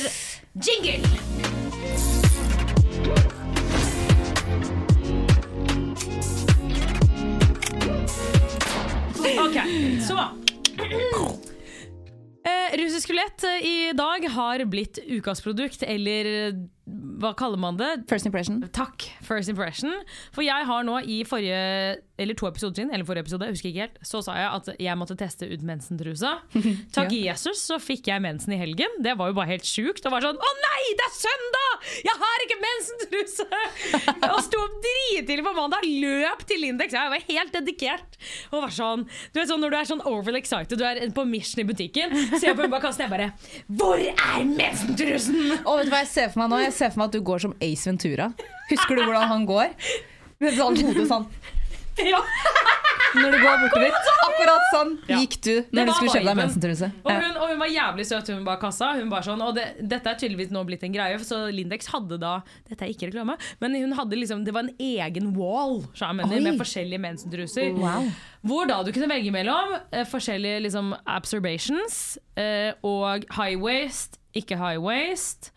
Jingle! Ok, så eh, Russisk rulett eh, i dag har blitt ukas produkt, eller Hva kaller man det? First impression. Takk, first impression. For jeg har nå i forrige, eller to episoder siden, eller forrige episode, jeg husker ikke helt, så sa jeg at jeg måtte teste ut mensentrusa. <laughs> Takk Jesus, så fikk jeg mensen i helgen. Det var jo bare helt sjukt. Og var sånn Å nei, det er søndag! Jeg har ikke mensentruse! og sto opp drittidlig på mandag, løp til Lindex. Jeg var helt dedikert. Og var sånn, du vet sånn Når du er sånn overly excited, du er på mission i butikken, ser på bak kassen, jeg bare Hvor er mensentrusen? Og vet du hva jeg ser for meg nå? Jeg ser for meg at du går som Ace Ventura. Husker du hvordan han går? Med sånn hode sånn Ja. Når du går bortover. Akkurat sånn gikk du når du skulle kjøpe deg mensentruse. Og og hun var jævlig søt, hun bak kassa. Hun bare sånn, og det, dette er tydeligvis nå blitt en greie, så Lindex hadde da Dette er ikke reklame, men hun hadde liksom, det var en egen wall jeg mener, med forskjellige mensentruser. Wow. Hvor da du kunne velge mellom eh, forskjellige liksom, absorbations eh, og high waist, ikke high waist.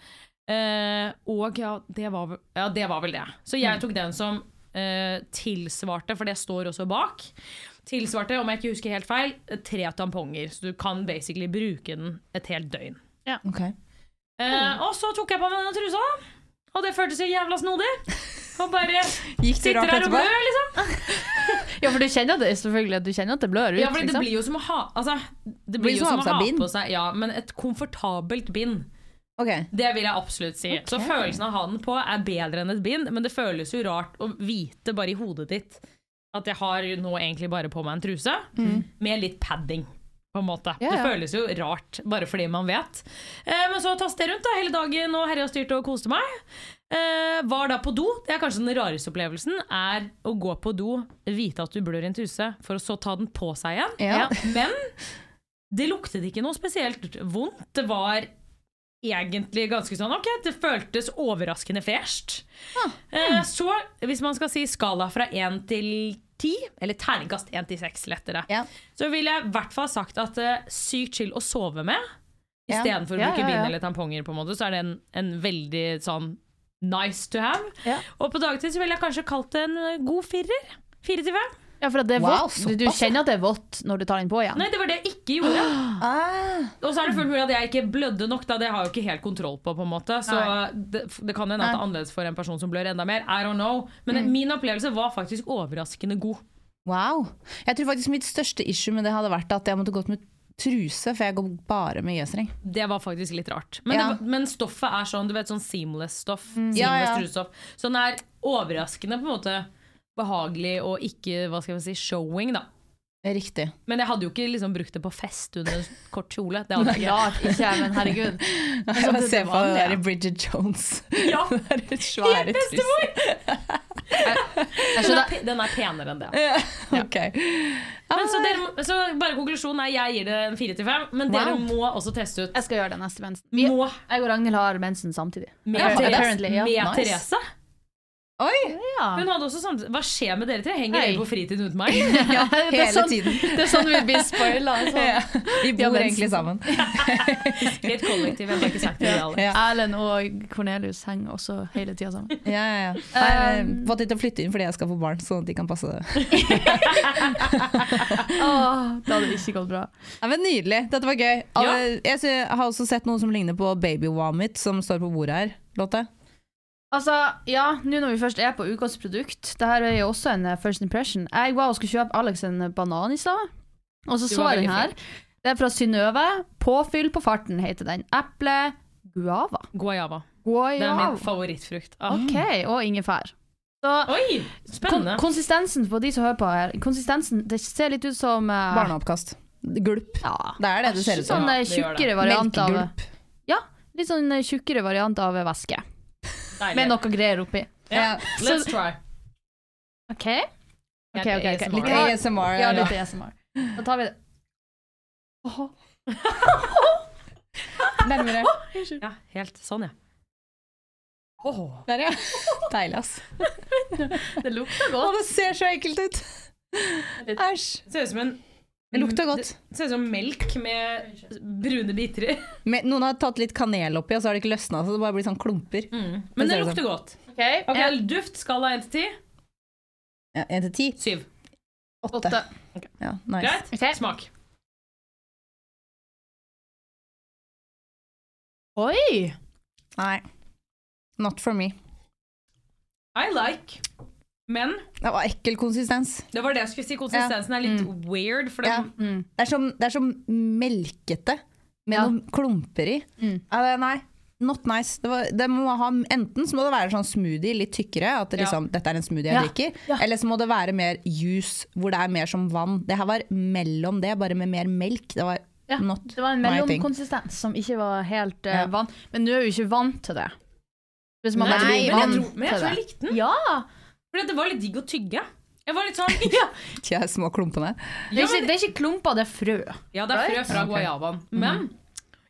Eh, og ja det, var, ja, det var vel det. Så jeg tok den som eh, tilsvarte, for det står også bak. Tilsvarte, om jeg ikke husker helt feil, tre tamponger. Så du kan basically bruke den et helt døgn. Ok. Eh, og så tok jeg på meg denne trusa, og det føltes så jævla snodig. Og bare sitter rart her og blør, liksom. <laughs> Ja, for du kjenner det selvfølgelig at du kjenner at det blør ut. Ja, for det liksom. blir jo som å ha Altså, det Blir blir jo som å ha på seg Ja, men et komfortabelt bind. Ok. Det vil jeg absolutt si. Så følelsen av å ha den på er bedre enn et bind, men det føles jo rart å vite bare i hodet ditt at jeg har nå egentlig bare på meg en truse med litt padding. På en måte. Ja, Det føles jo rart, bare fordi man vet. Eh, men så tastet jeg rundt da, hele dagen og herja styrte og koste meg. Eh, var da på do. Det er kanskje den rareste opplevelsen. Er å gå på do, vite at du blør i en truse, for å så ta den på seg igjen. Ja. Men det luktet ikke noe spesielt vondt. Det var egentlig ganske sånn Ok, det føltes overraskende fresht. Eh, så hvis man skal si skala fra 1 til 10, eller terningkast 1 til 6 lettere, Ja. så ville jeg i hvert fall sagt at er sykt chill å sove med. Ja. Istedenfor å bruke ja, ja. bind eller tamponger, på en måte, så er det en, en veldig sånn nice to have. Ja. Og på dagtid så ville jeg kanskje kalt det en eh, god firer. Fire til fem. Ja, for at det er Wow, vått. Du, du kjenner at det er vått når du tar den på igjen. Nei, det var det jeg ikke gjorde. <gasps> Ah. Og så er det fullt mulig at jeg ikke blødde nok, da. Det har jeg jo ikke helt kontroll på. på en måte Så det, det kan hende at det er annerledes for en person som blør enda mer. I don't know. Men Mm. min opplevelse var faktisk overraskende god. Wow. Jeg tror faktisk mitt største issue med det hadde vært at jeg måtte gått med truse, for jeg går bare med G-streng. Det var faktisk litt rart. Men, Ja. det, men stoffet er sånn, du vet, sånn seamless stoff. Seamless Ja, ja. trusestoff. Så den er overraskende på en måte behagelig og ikke hva skal jeg si, showing, da. Riktig. Men jeg hadde jo ikke liksom brukt det på fest under kort kjole. Det hadde jeg ikke. Rart ikke, men herregud. <laughs> Jeg det ser på det der i Bridget Jones. Ja, <laughs> Det svære. Jeg den, er, den er penere enn det. Ok. Men så, dere, så bare konklusjonen er jeg gir det en fire til fem, men dere Wow. må også teste ut. jeg skal gjøre det neste mensen. Vi, Må jeg og Ragnhild har mensen samtidig. med, Ja, Therese, ja. med Nice. Therese. Oi! Ja. Hun hadde også samtidig Hva skjer med dere tre? Henger Hei. dere på fritiden uten meg? <laughs> Ja, det, er Hele sånn, tiden. det er sånn vi blir spoila. Sånn. <laughs> Vi Ja, bor men- egentlig sammen. <laughs> I et kollektiv. Jeg har ikke sagt det til alle. Ja. Erlend og Cornelius henger også hele tida sammen. Ja, ja, ja. Jeg har Um, fått dem til å flytte inn fordi jeg skal få barn, sånn at de kan passe det. oh, det hadde ikke gått bra. Ja, men Nydelig. Dette var gøy. Alle- Jeg har også sett noe som ligner på Baby Womit, som står på bordet her. Lotte? Altså, ja, nå når vi først er på ukas produkt Det her er jo også en eh, first impression. Jeg var og skulle kjøpe Alex en banan i stad, og så så jeg den her. Det er fra Synnøve. Påfyll på farten heter den. Eple guava. Guayava. Det er min favorittfrukt. Ah. OK, og ingefær. Så Oi, kon konsistensen på de som hører på her Konsistensen, Det ser litt ut som uh, Barneoppkast. Gulp. Ja, Det er det det ser ut som. sånn Ja, eh, det gjør det. tjukkere variant av Melkegulp. Ja, litt sånn eh, tjukkere variant av væske. Deilig. Med noe greier oppi. Yeah. Ja. Let's try. OK? Ok, ok, ok. Litt. ASMR. Ja, litt ASMR. Da tar vi det. Åh. <laughs> Nærmere. Ja, helt sånn, ja. Åh. Der, ja. <laughs> Deilig, ass. Det lukter Å, godt. det ser så ekkelt ut. Æsj. Det ser ut som en Det lukter godt. Det ser ut som melk med brune biter i. <laughs> Men Noen har tatt litt kanel oppi, og så har det ikke løsna, så det bare blir sånn klumper. Men Det det lukter sånn. godt. Ok, okay. en- Duft, skala 1 til 10. Ja, en til ti. 7. 8. 8. Okay. Ja, nice. Greit? Okay. Smak. Oi! Nei. Not for me. I like. Men Det var ekkel konsistens. det var det jeg skulle si. Konsistensen er litt weird. For Ja. mm. Det er som, det er som melkete med Ja. noen klumper i. Mm. Det, nei, not nice. Det var, det må ha, enten så må det være sånn smoothie, litt tykkere, at det Ja. liksom, dette er en smoothie jeg Ja. drikker. Ja. Eller så må det være mer juice, hvor det er mer som vann. Det her var mellom det, bare med mer melk. Det var Ja, not det var en mellomkonsistens som ikke var helt uh, Ja. vann. Men du er jo ikke vant til det. Hvis man Nei, men jeg tror, men jeg tror jeg likte den. Ja! Fordi det var litt digg å tygge. Jeg var litt sånn De her små klumpene. Det er, ikke, det er ikke klumper, det er frø. Ja, det er frø fra guayabaen. Men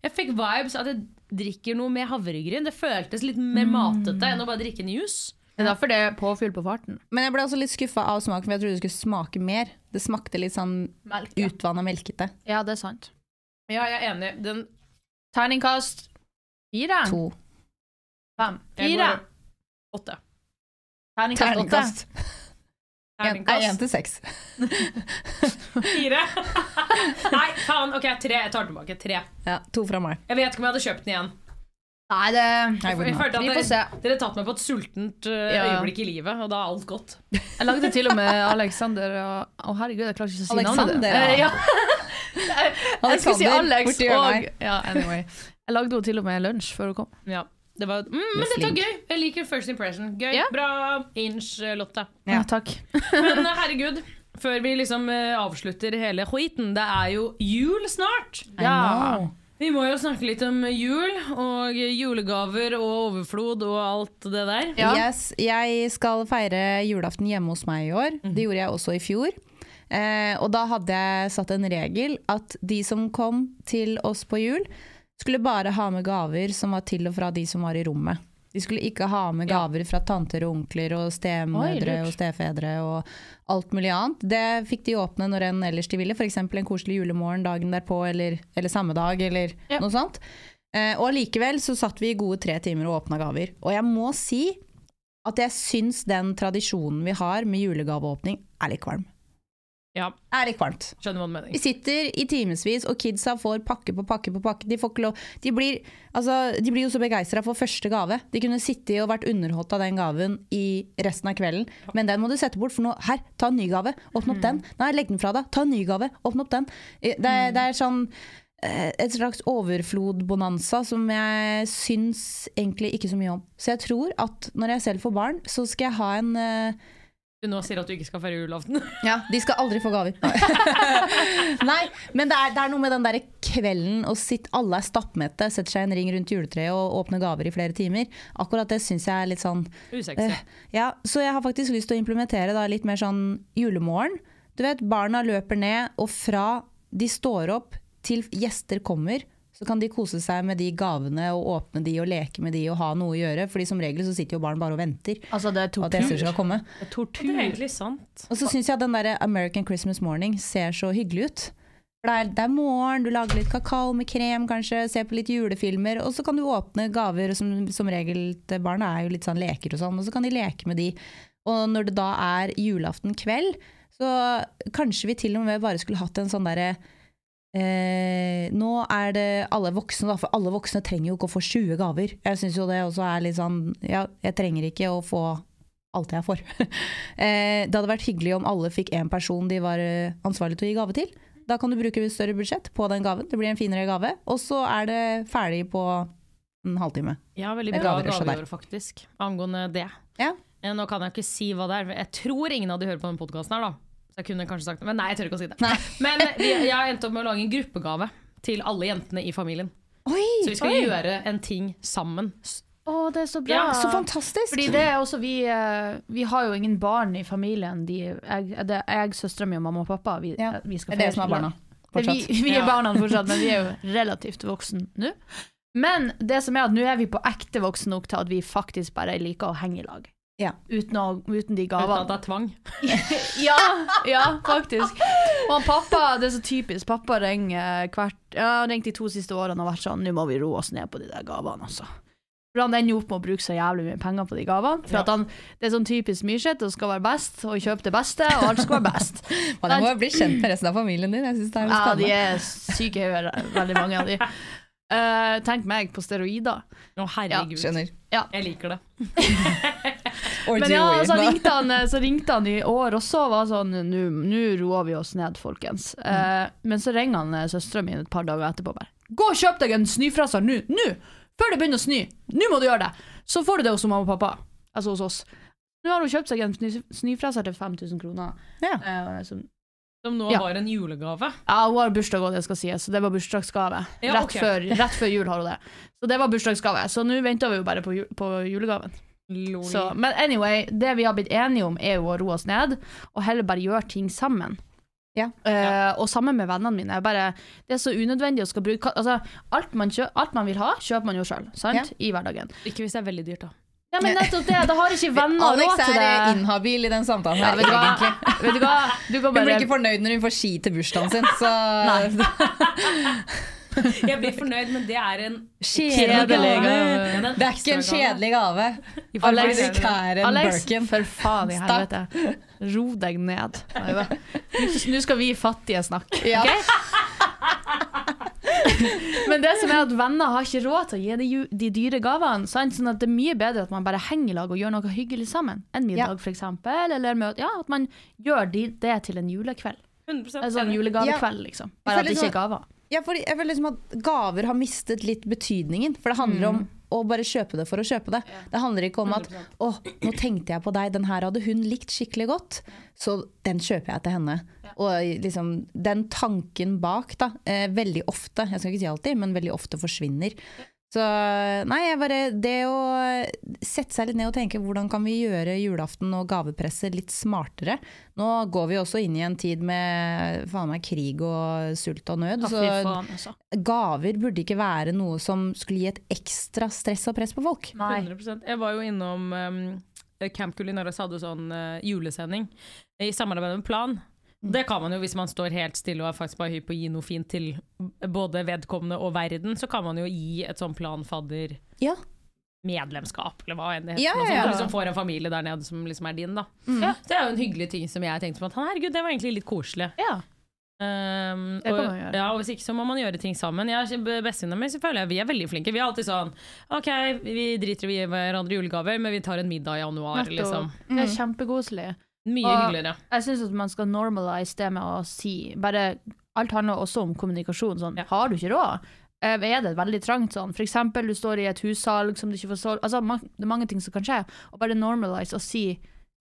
jeg fikk vibes at jeg drikker noe med havregryn. Det føltes litt mer matete enn å bare drikke en juice. Det er derfor det er påfyll på farten. Men jeg ble også litt skuffa av smaken, for jeg trodde det skulle smake mer. Det smakte litt sånn Melk. Ja. utvanna melkete. ja, det er sant. Ja, jeg er enig. Den Terningkast fire? To. Fem? Fire? åtte. Terningkast åtte? Én til seks. fire. <laughs> Nei, faen. Ok, tre. Jeg tar tilbake. Tre. Ja, to fra meg. Jeg vet ikke om jeg hadde kjøpt den igjen. Nei, det Jeg Vi får se. dere, tatt meg på et sultent uh, Ja. øyeblikk i livet, og da er alt godt. Jeg lagde til og med Alexander og Å, herregud, jeg klarer ikke å si navnet. Alexander, Eh, ja. ja. Jeg skulle si Alex og ja, anyway. Jeg lagde henne til og med lunsj før hun kom. Ja. Det var, mm, men dette var gøy. Jeg liker first impression. Gøy. Ja. Bra inch, Lotta. Lotte. Ja. Ja, takk. Men eh, herregud, før vi liksom eh, avslutter hele hoiten, det er jo jul snart. Ja. Vi må jo snakke litt om jul og julegaver og overflod og alt det der. Ja. Yes, jeg skal feire julaften hjemme hos meg i år. Mhm. Det gjorde jeg også i fjor. Eh, og da hadde jeg satt en regel at de som kom til oss på jul, skulle bare ha med gaver som var til og fra de som var i rommet. De skulle ikke ha med gaver fra tanter og onkler og stemødre Oi, og stefedre og alt mulig annet. Det fikk de åpne når enn ellers de ville, f.eks. en koselig julemorgen dagen derpå eller, eller samme dag eller Ja. noe sånt. Eh, og allikevel så satt vi i gode tre timer og åpna gaver. Og jeg må si at jeg syns den tradisjonen vi har med julegaveåpning er litt kvalm. Ja, Er litt kvalmt. skjønner hva du mener. Vi sitter i timevis, og kidsa får pakke på pakke på pakke. De, får ikke lov. de, blir, altså, de blir jo så begeistra for første gave. De kunne sittet og vært underholdt av den gaven i resten av kvelden. Men den må du sette bort, for nå Her, ta en ny gave. Åpne opp den. Nei, legg den fra deg. Ta en ny gave. Åpne opp den. Eh, Det, er- det er sånn eh, et slags overflod-bonanza som jeg syns egentlig ikke så mye om. Så jeg tror at når jeg selv får barn, så skal jeg ha en eh, Du nå sier at du ikke skal feire julaften. <laughs> ja, de skal aldri få gaver. <laughs> Nei, men det er, det er noe med den der kvelden og sitt, alle er stappmette, setter seg i en ring rundt juletreet og åpner gaver i flere timer. Akkurat det syns jeg er litt sånn Usexy. Uh, Ja, så jeg har faktisk lyst til å implementere da litt mer sånn julemorgen. Du vet, barna løper ned, og fra de står opp til gjester kommer, så kan de kose seg med de gavene og åpne de og leke med de og ha noe å gjøre. Fordi som regel så sitter jo barn bare og venter Altså, det er tortur. at gjester skal komme. Det er tortur. Det er egentlig sant. Og så syns jeg at den der American Christmas Morning ser så hyggelig ut. For det er, det er morgen, du lager litt kakao med krem kanskje, ser på litt julefilmer, og så kan du åpne gaver som, som regel til barna er jo litt sånn leker og sånn, og så kan de leke med de. Og når det da er julaften kveld, så kanskje vi til og med bare skulle hatt en sånn derre Eh, nå er det alle voksne, da, for alle voksne trenger jo ikke å få 20 gaver. Jeg syns jo det også er litt sånn Ja, jeg trenger ikke å få alt jeg får. <laughs> eh, det hadde vært hyggelig om alle fikk én person de var eh, ansvarlig til å gi gave til. Da kan du bruke et større budsjett på den gaven. Det blir en finere gave. Og så er det ferdig på en halvtime. Ja, veldig bra gaver også gave i der. år, faktisk. Angående det. Ja. Eh, Nå kan jeg ikke si hva det er. Jeg tror ingen av de hører på denne podkasten her, da. Så jeg kunne kanskje sagt det. Men nei, jeg tør ikke å si det. Nei. <laughs> Men vi, jeg endt opp med å lage en gruppegave til alle jentene i familien. Oi! Så vi skal oi. gjøre en ting sammen. Å, det er så bra. Ja, Så fantastisk! Fordi det er også vi eh, Vi har jo ingen barn i familien. De, jeg, det er jeg, søstera mi og mamma og pappa. Vi, Ja, vi skal Det er det som er barna. Er vi, Fortsatt. vi er barna fortsatt, men vi er jo <laughs> relativt voksen nå. Men det som er at nå er vi på ekte voksne nok til at vi faktisk bare liker å henge i lag. Ja. Uten, å, uten de Uten at det er tvang. <laughs> Ja, ja, faktisk. Og pappa, det er så typisk. Pappa ringer hvert Ja, han har de to siste årene og vært sånn Nå må vi roe oss ned på de der gavene, altså. For han ender opp med å bruke så jævlig mye penger på de gavene. For Ja. at han, Det er sånn typisk Myrseth og skal være best og kjøpe det beste, og alt skal være best. <laughs> Man må jo bli kjent med resten av familien din. Jeg synes det er Ja, de er syke i veldig mange av de. Uh, tenk meg på steroider. Å, herregud. Skjønner. Jeg liker det. <laughs> Men ja, så <laughs> ringte, han, eh, så ringte han i år også og var sånn Nå roer vi oss ned, folkens. Eh, men så ringer han eh, søstera mi et par dager etterpå bare. Gå og kjøp deg en snøfreser nå! Nå! Før det begynner å snø! Nå må du gjøre det! Så får du det hos mamma og pappa. Altså hos oss. Nå har hun kjøpt seg en snø- snøfreser til 5000 kroner. Ja. Eh, som, Som nå Ja. var en julegave. ja, hun har bursdag òg, det skal sies, så det var bursdagsgave. Ja, rett, før, rett før jul har hun det. Så det var bursdagsgave. Så nå venter vi jo bare på, jul på julegaven. Så, men anyway, det vi har blitt enige om er jo å roe oss ned, og heller bare gjøre ting sammen. Ja. Eh, og sammen med vennene mine. Bare, det er så unødvendig å skal bruke altså, alt, man kjø alt man vil ha, kjøper man jo sjøl, ja. I hverdagen. Ikke hvis det er veldig dyrt, da. Ja, men nettopp det! Da har ikke venner råd til er Alex er inhabil i den samtalen Ja, her, vet, du hva? egentlig. vet du hva? Du bare... Hun blir ikke fornøyd når hun får ski til bursdagen sin, så <laughs> <laughs> <laughs> Jeg blir fornøyd, men det er en Kjedelig gave. Det er ikke en kjedelig gave. Alex, Alex for faen i helvete. Ro deg ned. Nå skal vi fattige snakke. <laughs> Ok? Men det som er at venner har ikke råd til å gi de, de dyre gavene. Sant? Sånn at det er mye bedre at man bare henger i lag og gjør noe hyggelig sammen. En middag, Ja. eksempel. Eller møte, ja, at man gjør de, det til en julekveld. 100% En sånn julegavekveld, liksom. Bare at det ikke er gaver. Ja, fordi jeg føler liksom at gaver har mistet litt betydningen. For det handler om å bare kjøpe det for å kjøpe det. Det handler ikke om at 'å, nå tenkte jeg på deg, den her hadde hun likt skikkelig godt', så den kjøper jeg til henne. Og liksom den tanken bak, da, eh, veldig ofte, jeg skal ikke si alltid, men veldig ofte forsvinner. Så nei, jeg bare Det å sette seg litt ned og tenke hvordan kan vi gjøre julaften og gavepresset litt smartere. Nå går vi også inn i en tid med faen meg krig og sult og nød. Så altså. gaver burde ikke være noe som skulle gi et ekstra stress og press på folk. Nei. 100%. Jeg var jo innom um, Camp Culinaris hadde sånn uh, julesending i samarbeid med Plan. Det kan man jo hvis man står helt stille og er faktisk bare hypp på å gi noe fint til både vedkommende og verden, så kan man jo gi et sånn Plan fadder Ja. medlemskap, eller hva enn det heter. Ja, ja, ja. Du liksom får en familie der nede som liksom er din, da. Mm. Ja, det er jo en hyggelig ting som jeg tenkte på at herregud, det var egentlig litt koselig. Ja. Um, Det kan og, man gjøre. Ja, og hvis ikke så må man gjøre ting sammen. Jeg, Bestevenninna mi så føler jeg vi er veldig flinke. Vi er alltid sånn OK, vi driter i å gi hverandre julegaver, men vi tar en middag i januar, Nettopp. liksom. Det er kjempekoselig. Mye Og- hyggeligere. Jeg syns at man skal normalise det med å si bare, Alt handler også om kommunikasjon. Sånn, Ja. Har du ikke råd? Eh, Er det veldig trangt sånn? For eksempel, du står i et hussalg som du ikke får solgt. Altså, det er mange ting som kan skje. Og bare normalise og si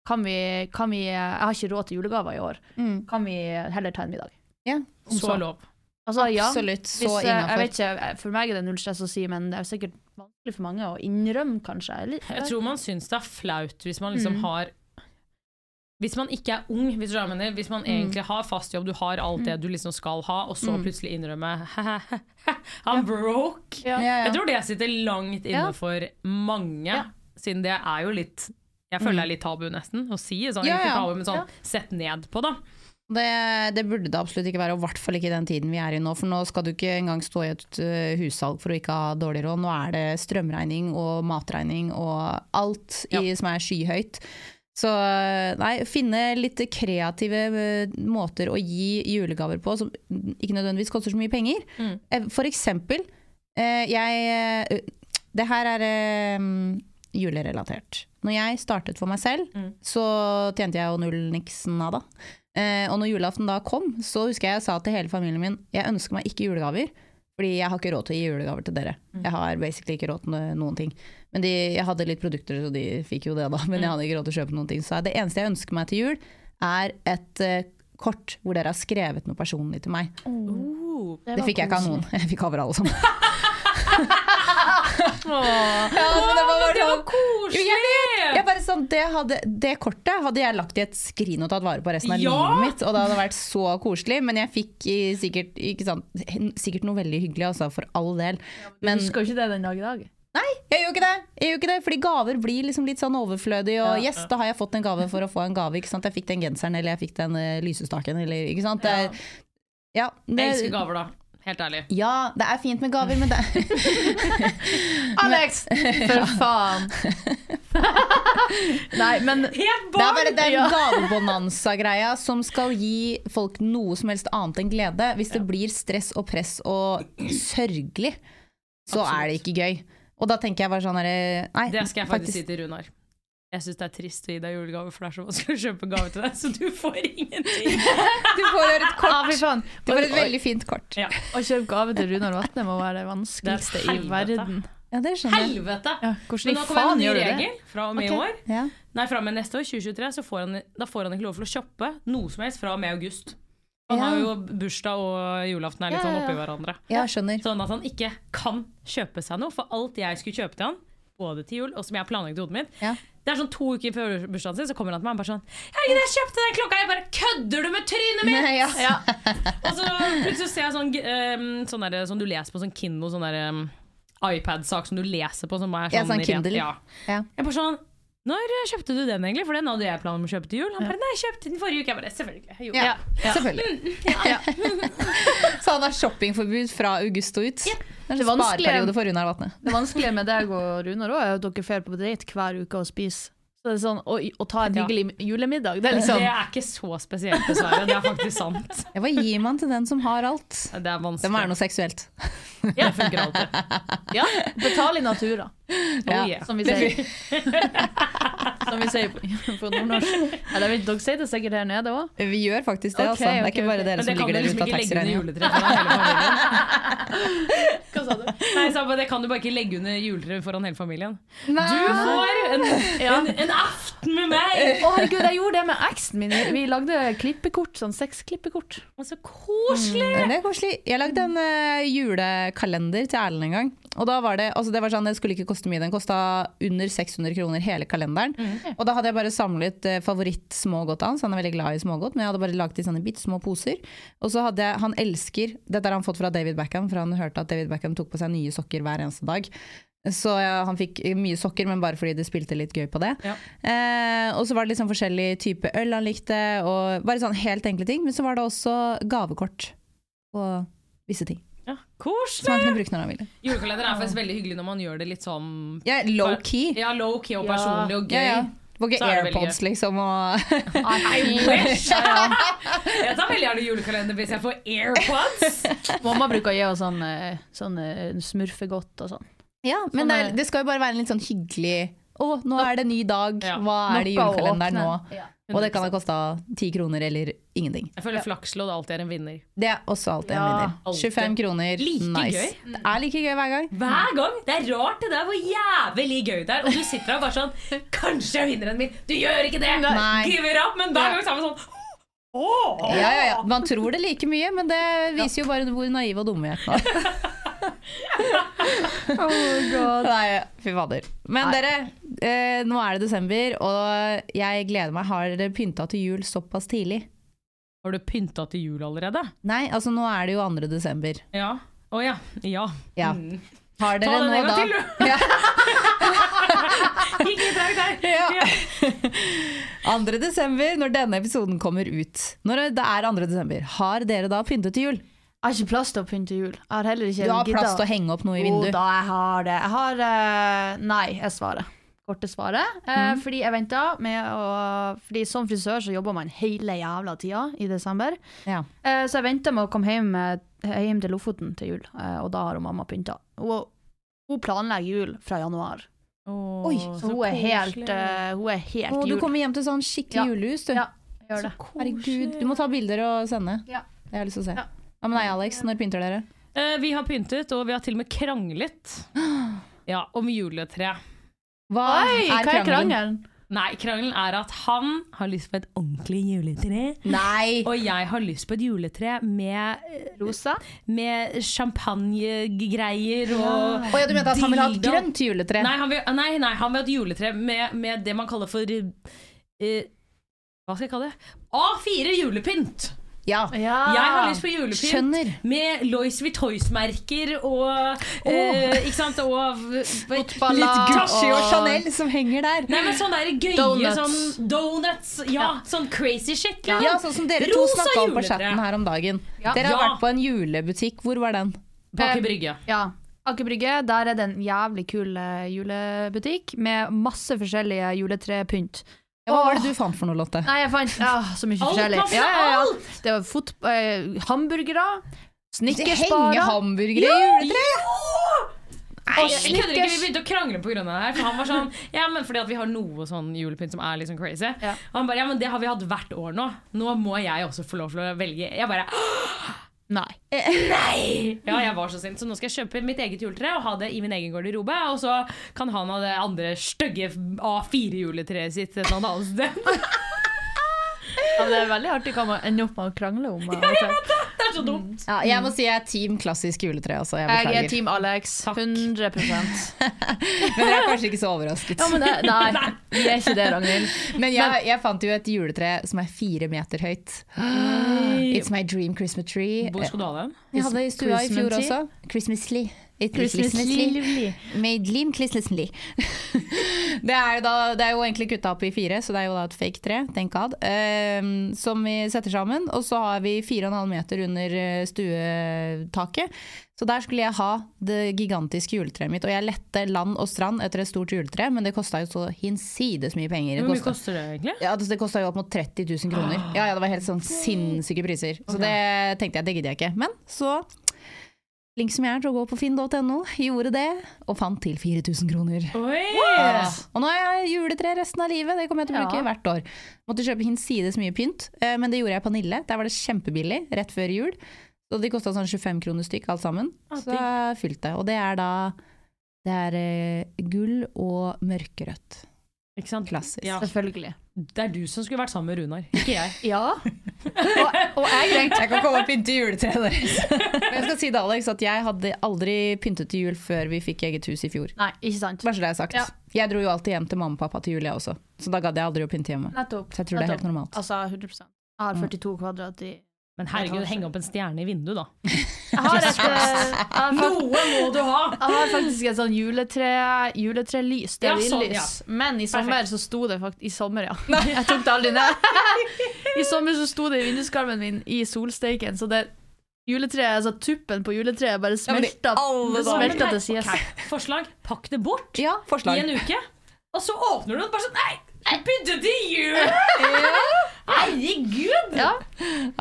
kan vi, kan vi, Jeg har ikke råd til julegaver i år. Mm. Kan vi heller ta en middag? Ja, Om Så lov. Altså, ja. absolutt. Så Hvis, eh, jeg vet ikke, eh, For meg er det null stress å si, men det er sikkert vanskelig for mange å innrømme, kanskje. Eller, Jeg tror man syns det er flaut hvis man liksom Mm. har hvis man ikke er ung, hvis, mener, hvis man egentlig har fast jobb, du har alt det du liksom skal ha, og så Mm. plutselig innrømme <laughs> I'm broke. Ja. Ja, ja. Jeg tror det sitter langt inne Ja. for mange, Ja. siden det er jo litt Jeg føler det er litt tabu, nesten, å si. Sånn, Ja, ja. tabu, men sånn sett ned på, da. Det, det burde det absolutt ikke være, og i hvert fall ikke i den tiden vi er i nå. For nå skal du ikke engang stå i et uh, hussalg for å ikke ha dårlig råd. Nå er det strømregning og matregning og alt i, som er skyhøyt. Så uh, nei, finne litt kreative uh, måter å gi julegaver på som ikke nødvendigvis koster så mye penger. Mm. Eh, For eksempel, eh, jeg Det her er eh, julerelatert. Når jeg startet for meg selv, Mm. så tjente jeg jo null niks av Eh, og når julaften da kom, så husker jeg jeg sa til hele familien min jeg ønsker meg ikke julegaver. Fordi jeg har ikke råd til å gi julegaver til dere. Jeg har basically ikke råd til noen ting. Men de, jeg hadde litt produkter, så de fikk jo det da. Men jeg hadde ikke råd til å kjøpe noen ting. Så det eneste jeg ønsker meg til jul, er et uh, kort hvor dere har skrevet noe personlig til meg. Uh, Det, fikk jeg ikke av noen. <laughs> Jeg fikk over alle sammen. <laughs> Ja, men det var det var koselig! Jeg! Jeg bare sånn, det, hadde, det kortet hadde jeg lagt i et skrin og tatt vare på resten av Ja! livet mitt. Og det hadde vært så koselig. Men jeg fikk sikkert, ikke sant, sikkert noe veldig hyggelig, altså, for all del. Men Men du husker ikke det den dag i dag. nei, jeg gjør ikke det! Jeg gjør ikke det Fordi gaver blir liksom litt sånn overflødig. Og Ja. yes, da har jeg fått en gave for å få en gave. Jeg fikk den genseren, eller jeg fikk den uh, lysestaken, eller ikke sant. Det ja, det, Jeg elsker gaver, da. Helt ærlig. ja, det er fint med gaver, men det <laughs> Alex! For faen. <laughs> Nei, men Helt Det er bare den gavebonanza-greia som skal gi folk noe som helst annet enn glede. Hvis det blir stress og press og sørgelig, så er det ikke gøy. Og da tenker jeg bare sånn herre Nei, Det skal jeg faktisk si til Runar. Jeg syns det er trist å gi deg julegave, for det er så vanskelig å kjøpe gave til deg, så du får ingenting. <laughs> Du får et kort. Ah. Du får et veldig fint kort. Ja. Å kjøpe gave til Runar Vatne må være det vanskeligste Det er i verden. Ja, det skjønner jeg. Helvete! Ja, Men nå kommer faen en ny regel fra og med i år. Ja. Nei, fra og med neste år, 2023, så får han, da får han ikke lov til å kjøpe noe som helst fra og med august. Han Ja. har jo bursdag og julaften er litt Ja, sånn ja, oppi hverandre. ja, skjønner. Sånn at han ikke kan kjøpe seg noe. For alt jeg skulle kjøpe til han, både til jul og som jeg planlegget i hodet mitt Ja. Det er sånn To uker før bursdagen sin så kommer han til meg og bare sånn 'Herregud, jeg kjøpte den klokka!' Jeg bare 'Kødder du med trynet mitt?!' Nei, ja. Og så plutselig ser jeg sånn, um, sånn der, som du leser på sånn Kindle, sånn der um, iPad-sak som du leser på. Som er sånn, Ja, sånn Kindle. Ja. Ja. Jeg bare sånn Når kjøpte du den, egentlig? For den hadde jeg planer om å kjøpe til jul. Han bare Nei, jeg kjøpte den forrige uke. Jeg bare Selvfølgelig. Jeg gjorde Ja, det. selvfølgelig. <laughs> Så han har shoppingforbud fra august og ut. Det er Det en spareperiode for Runar Vatne. Det vanskelige med deg og Runar også er at dere drar på date hver uke og spiser. Så det er sånn, å, å ta en Ja. hyggelig julemiddag, det er liksom Det er ikke så spesielt, dessverre. Det er faktisk sant. Ja, hva gir man til den som har alt? Det er vanskelig. Det må være noe seksuelt. Ja, det funker alltid. <laughs> Ja, betal i natura, Ja. Oh, yeah. som vi sier. <laughs> som vi sier på, nordnorsk. Eller dere sier det sikkert her nede òg. Vi gjør faktisk det, okay, altså. Det er ikke bare ok. dere Men som det kan ligger du der ute av taxiregninga. <laughs> Hva sa du? Nei, sa bare, det kan du bare ikke legge under juletreet foran hele familien. Nei. Du får en, en, en aften med meg! Å herregud, jeg gjorde det med eksen min. Vi lagde klippekort, sånn sexklippekort. Så koselig! Det er koselig. Jeg lagde en uh, julekalender til Erlend en gang. Og da var det, altså det var sånn, det skulle ikke koste mye. Den kosta under 600 kroner hele kalenderen. Og da hadde jeg bare samlet eh, favoritt-smågodt hans. Han er veldig glad i smågodt, men jeg hadde bare lagd i sånne bitte små poser. Og så hadde jeg Han elsker Dette har han fått fra David Beckham, for han hørte at David Beckham tok på seg nye sokker hver eneste dag. Så ja, han fikk mye sokker, men bare fordi det spilte litt gøy på det. Ja. Eh, og så var det liksom forskjellig type øl han likte, og bare sånn helt enkle ting. Men så var det også gavekort på visse ting. Ja, Som han kunne bruke når han ville. Julekalender er faktisk veldig hyggelig når man gjør det litt sånn Ja, low-key. Ja, low-key og Ja. personlig og gøy. Ja, ja. Det var ikke det AirPods, liksom. Og I <laughs> wish! Jeg tar veldig gjerne julekalender hvis jeg får AirPods. <laughs> Mamma bruker å gi oss sånn, eh, sånn eh, smurfegodt og sånn. ja, men det, Sånn er, det skal jo bare være en litt sånn hyggelig Å, nå er det ny dag. Hva er det i julekalenderen nå? Ja. Og det kan ha kosta ti kroner eller ingenting. Jeg føler flakslodd alltid er en vinner. Det er også alltid en Ja, vinner. alltid. 25 kroner, Like nice. gøy. Det er like gøy hver gang. Hver gang! Det er rart det der hvor jævlig gøy det er. Og du sitter der og bare sånn Kanskje jeg vinner en min! Du gjør ikke det! Nei. Give it up! Men hver gang så er man sånn Åh! Ja, ja, ja. Man tror det like mye, men det viser jo bare hvor naive og dumme vi er. <laughs> Nei, fy fader. Men dere, eh, nå er det desember, og jeg gleder meg. Har dere pynta til jul såpass tidlig? Har du pynta til jul allerede? Nei, altså nå er det jo 2. desember. Ja. Å ja. Ja. Ja. Mm. Har Ta dere den nå en gang da til, du! Ja. <laughs> Ikke treng der! <laughs> Ja. 2. desember, når denne episoden kommer ut. Når det er 2. desember, har dere da pyntet til jul? Jeg har ikke plass til å pynte jul. Jeg har heller ikke Du har plass til å henge opp noe i Jo vinduet? da, jeg har det. Jeg har uh, Nei, jeg svarer. Korte svaret. Eh, Mhm. Fordi jeg venta med å Fordi som frisør så jobber man hele jævla tida i desember. Ja. Uh, så jeg venta med å komme hjem, hjem til Lofoten til jul, og da har hun mamma pynta. Hun, hun planlegger jul fra januar. Oh, Oi, Så hun er helt, eh, hun er helt Og du kommer hjem til sånn skikkelig Ja. julehus, du. Ja, gjør det. Herregud, du må ta bilder og sende. Ja. Det har jeg lyst til å se. Ja. Hva med deg, Alex? Når pynter dere? Eh, vi har pyntet, og vi har til og med kranglet. Ja, om juletre. Hva Oi, hva er krangelen? Nei, krangelen er at han har lyst på et ordentlig juletre. Nei! Og jeg har lyst på et juletre med, Rosa? med champagnegreier og ja, du mente at han vil ha et grønt juletre? Nei, han vil, nei, nei, han vil ha et juletre med, med det man kaller for uh, Hva skal jeg kalle det? A4 julepynt! Ja. Ja. Jeg har lyst på julepynt Skjønner. med Lois Vuittois-merker og eh, Ikke? Og Litt Gucci og og- Chanel som henger der. Nei, men sånne der gøye Donuts. sånn donuts. Ja, sånn crazy shit. Ja. Ja, sånn som dere to snakka om på chatten her om dagen. Ja. Dere har Ja. vært på en julebutikk. Hvor var den? På Aker Brygge. Ja. Aker Brygge, der er det en jævlig kul eh, julebutikk med masse forskjellige juletrepynt. Ja, hva var det du fant for noe, Lotte? Nei, jeg fant ja, så mye Alt forskjellig. passer Ja, ja, ja. Det var fot eh, hamburgere, Det henger snickersbarer hamburgere i juletreet! Nei, jeg kødder ikke, Vi begynte å krangle pga. det her. For han var sånn <laughs> Ja, men fordi at vi har noe sånn julepynt som er litt sånn crazy. Ja. Og han bare Ja, men det har vi hatt hvert år nå. Nå må jeg også få lov til å velge. Jeg bare Nei. <laughs> Nei! Ja, jeg var så sint, så nå skal jeg kjøpe mitt eget juletre og ha det i min egen garderobe. Og så kan han ha det andre stygge A4-juletreet sitt et eller annet sted. <laughs> Ja, det er veldig artig hva man ender opp med å krangle om. <laughs> Ja, jeg vet Det er så dumt. Ja, jeg må si jeg er team klassisk juletre. Altså, jeg Jeg er. Team Alex. 100% <laughs> Men dere er kanskje ikke så overrasket. Ja, men det, <laughs> Nei, vi er ikke det, Ragnhild. Men jeg, jeg fant jo et juletre som er fire meter høyt. It's my dream Christmas tree. Hvor skal du ha den? Jeg hadde det i stua i fjor også. Christmasly. It Christmas. Made lim Christmasly. <laughs> det, er da, det er jo egentlig kutta opp i fire, så det er jo da et fake tre, thank god, um, som vi setter sammen. Og så har vi fire og en halv meter under eh, stuetaket. Så der skulle jeg ha det gigantiske juletreet mitt. Og jeg lette land og strand etter et stort juletre, men det kosta jo så hinsides mye penger. Hvor mye koster det egentlig? ja, altså, det kosta jo opp mot 30 000 kroner. Ja, ja, Det var helt sånn sinnssyke priser. Så det tenkte jeg, det gidder jeg ikke. Men så, flink som jeg er til å gå på finn.no, gjorde det, og fant til 4000 kroner. Oi! Ja. Og nå har jeg juletre resten av livet, det kommer jeg til å bruke Ja. hvert år. Måtte kjøpe hinsides mye pynt, eh, men det gjorde jeg på Nille. Der var det kjempebillig, rett før jul. Så de kosta sånn 25 kroner stykk alt sammen. Ah, Så jeg fylte. Og det er da det er eh, gull og mørkerødt. Ikke sant? Klassisk. Ja. Selvfølgelig. Det er du som skulle vært sammen med Runar, ikke jeg. <laughs> Ja. Og, og jeg tenkte Jeg kan komme og pynte juletreet deres. <laughs> Men jeg skal si det, Alex, at jeg hadde aldri pyntet til jul før vi fikk eget hus i fjor. Nei, ikke sant. Bare så det er sagt. Ja. Jeg dro jo alltid hjem til mamma og pappa til jul, jeg også. Så da gadd jeg aldri å pynte hjemme. Nettopp. Så jeg tror det er helt normalt. Altså 100 Jeg har 42 kvadrat i Men herregud, henge opp en stjerne i vinduet, da. Jeg har, <laughs> et, eh, jeg Noe må du ha! jeg har faktisk et sånn juletre, juletrelys. Det Ja, er sånn, ja. Men i sommer så sto det faktisk I sommer, ja. <laughs> Jeg tok det aldri ned. <laughs> I sommer så sto det i vinduskarmen min i solsteiken, så det juletreet, altså tuppen på juletreet bare smelta, ja, det smelta til sides. Okay. Forslag. Pakk det bort Ja, i en uke, og så åpner du den bare sånn Nei! Jeg begynte til jul! Herregud! Ja,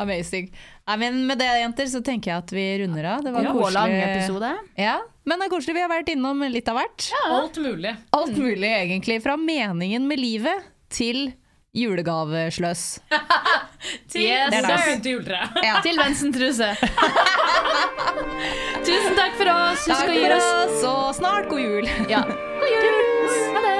Amazing. Nei, men med det, jenter, så tenker jeg at vi runder av. Det var ja. koselig. lang episode. Ja, men det er koselig. Vi har vært innom litt av hvert. Alt mulig. Alt mulig, egentlig. Fra meningen med livet til julegavesløs. <laughs> Til Yes, søren det juletreet. Ja. Til Vensen-truse. <laughs> Tusen takk for oss. Husk Takk å gi oss oss, og snart god jul. ja. <laughs> God jul. Ha det.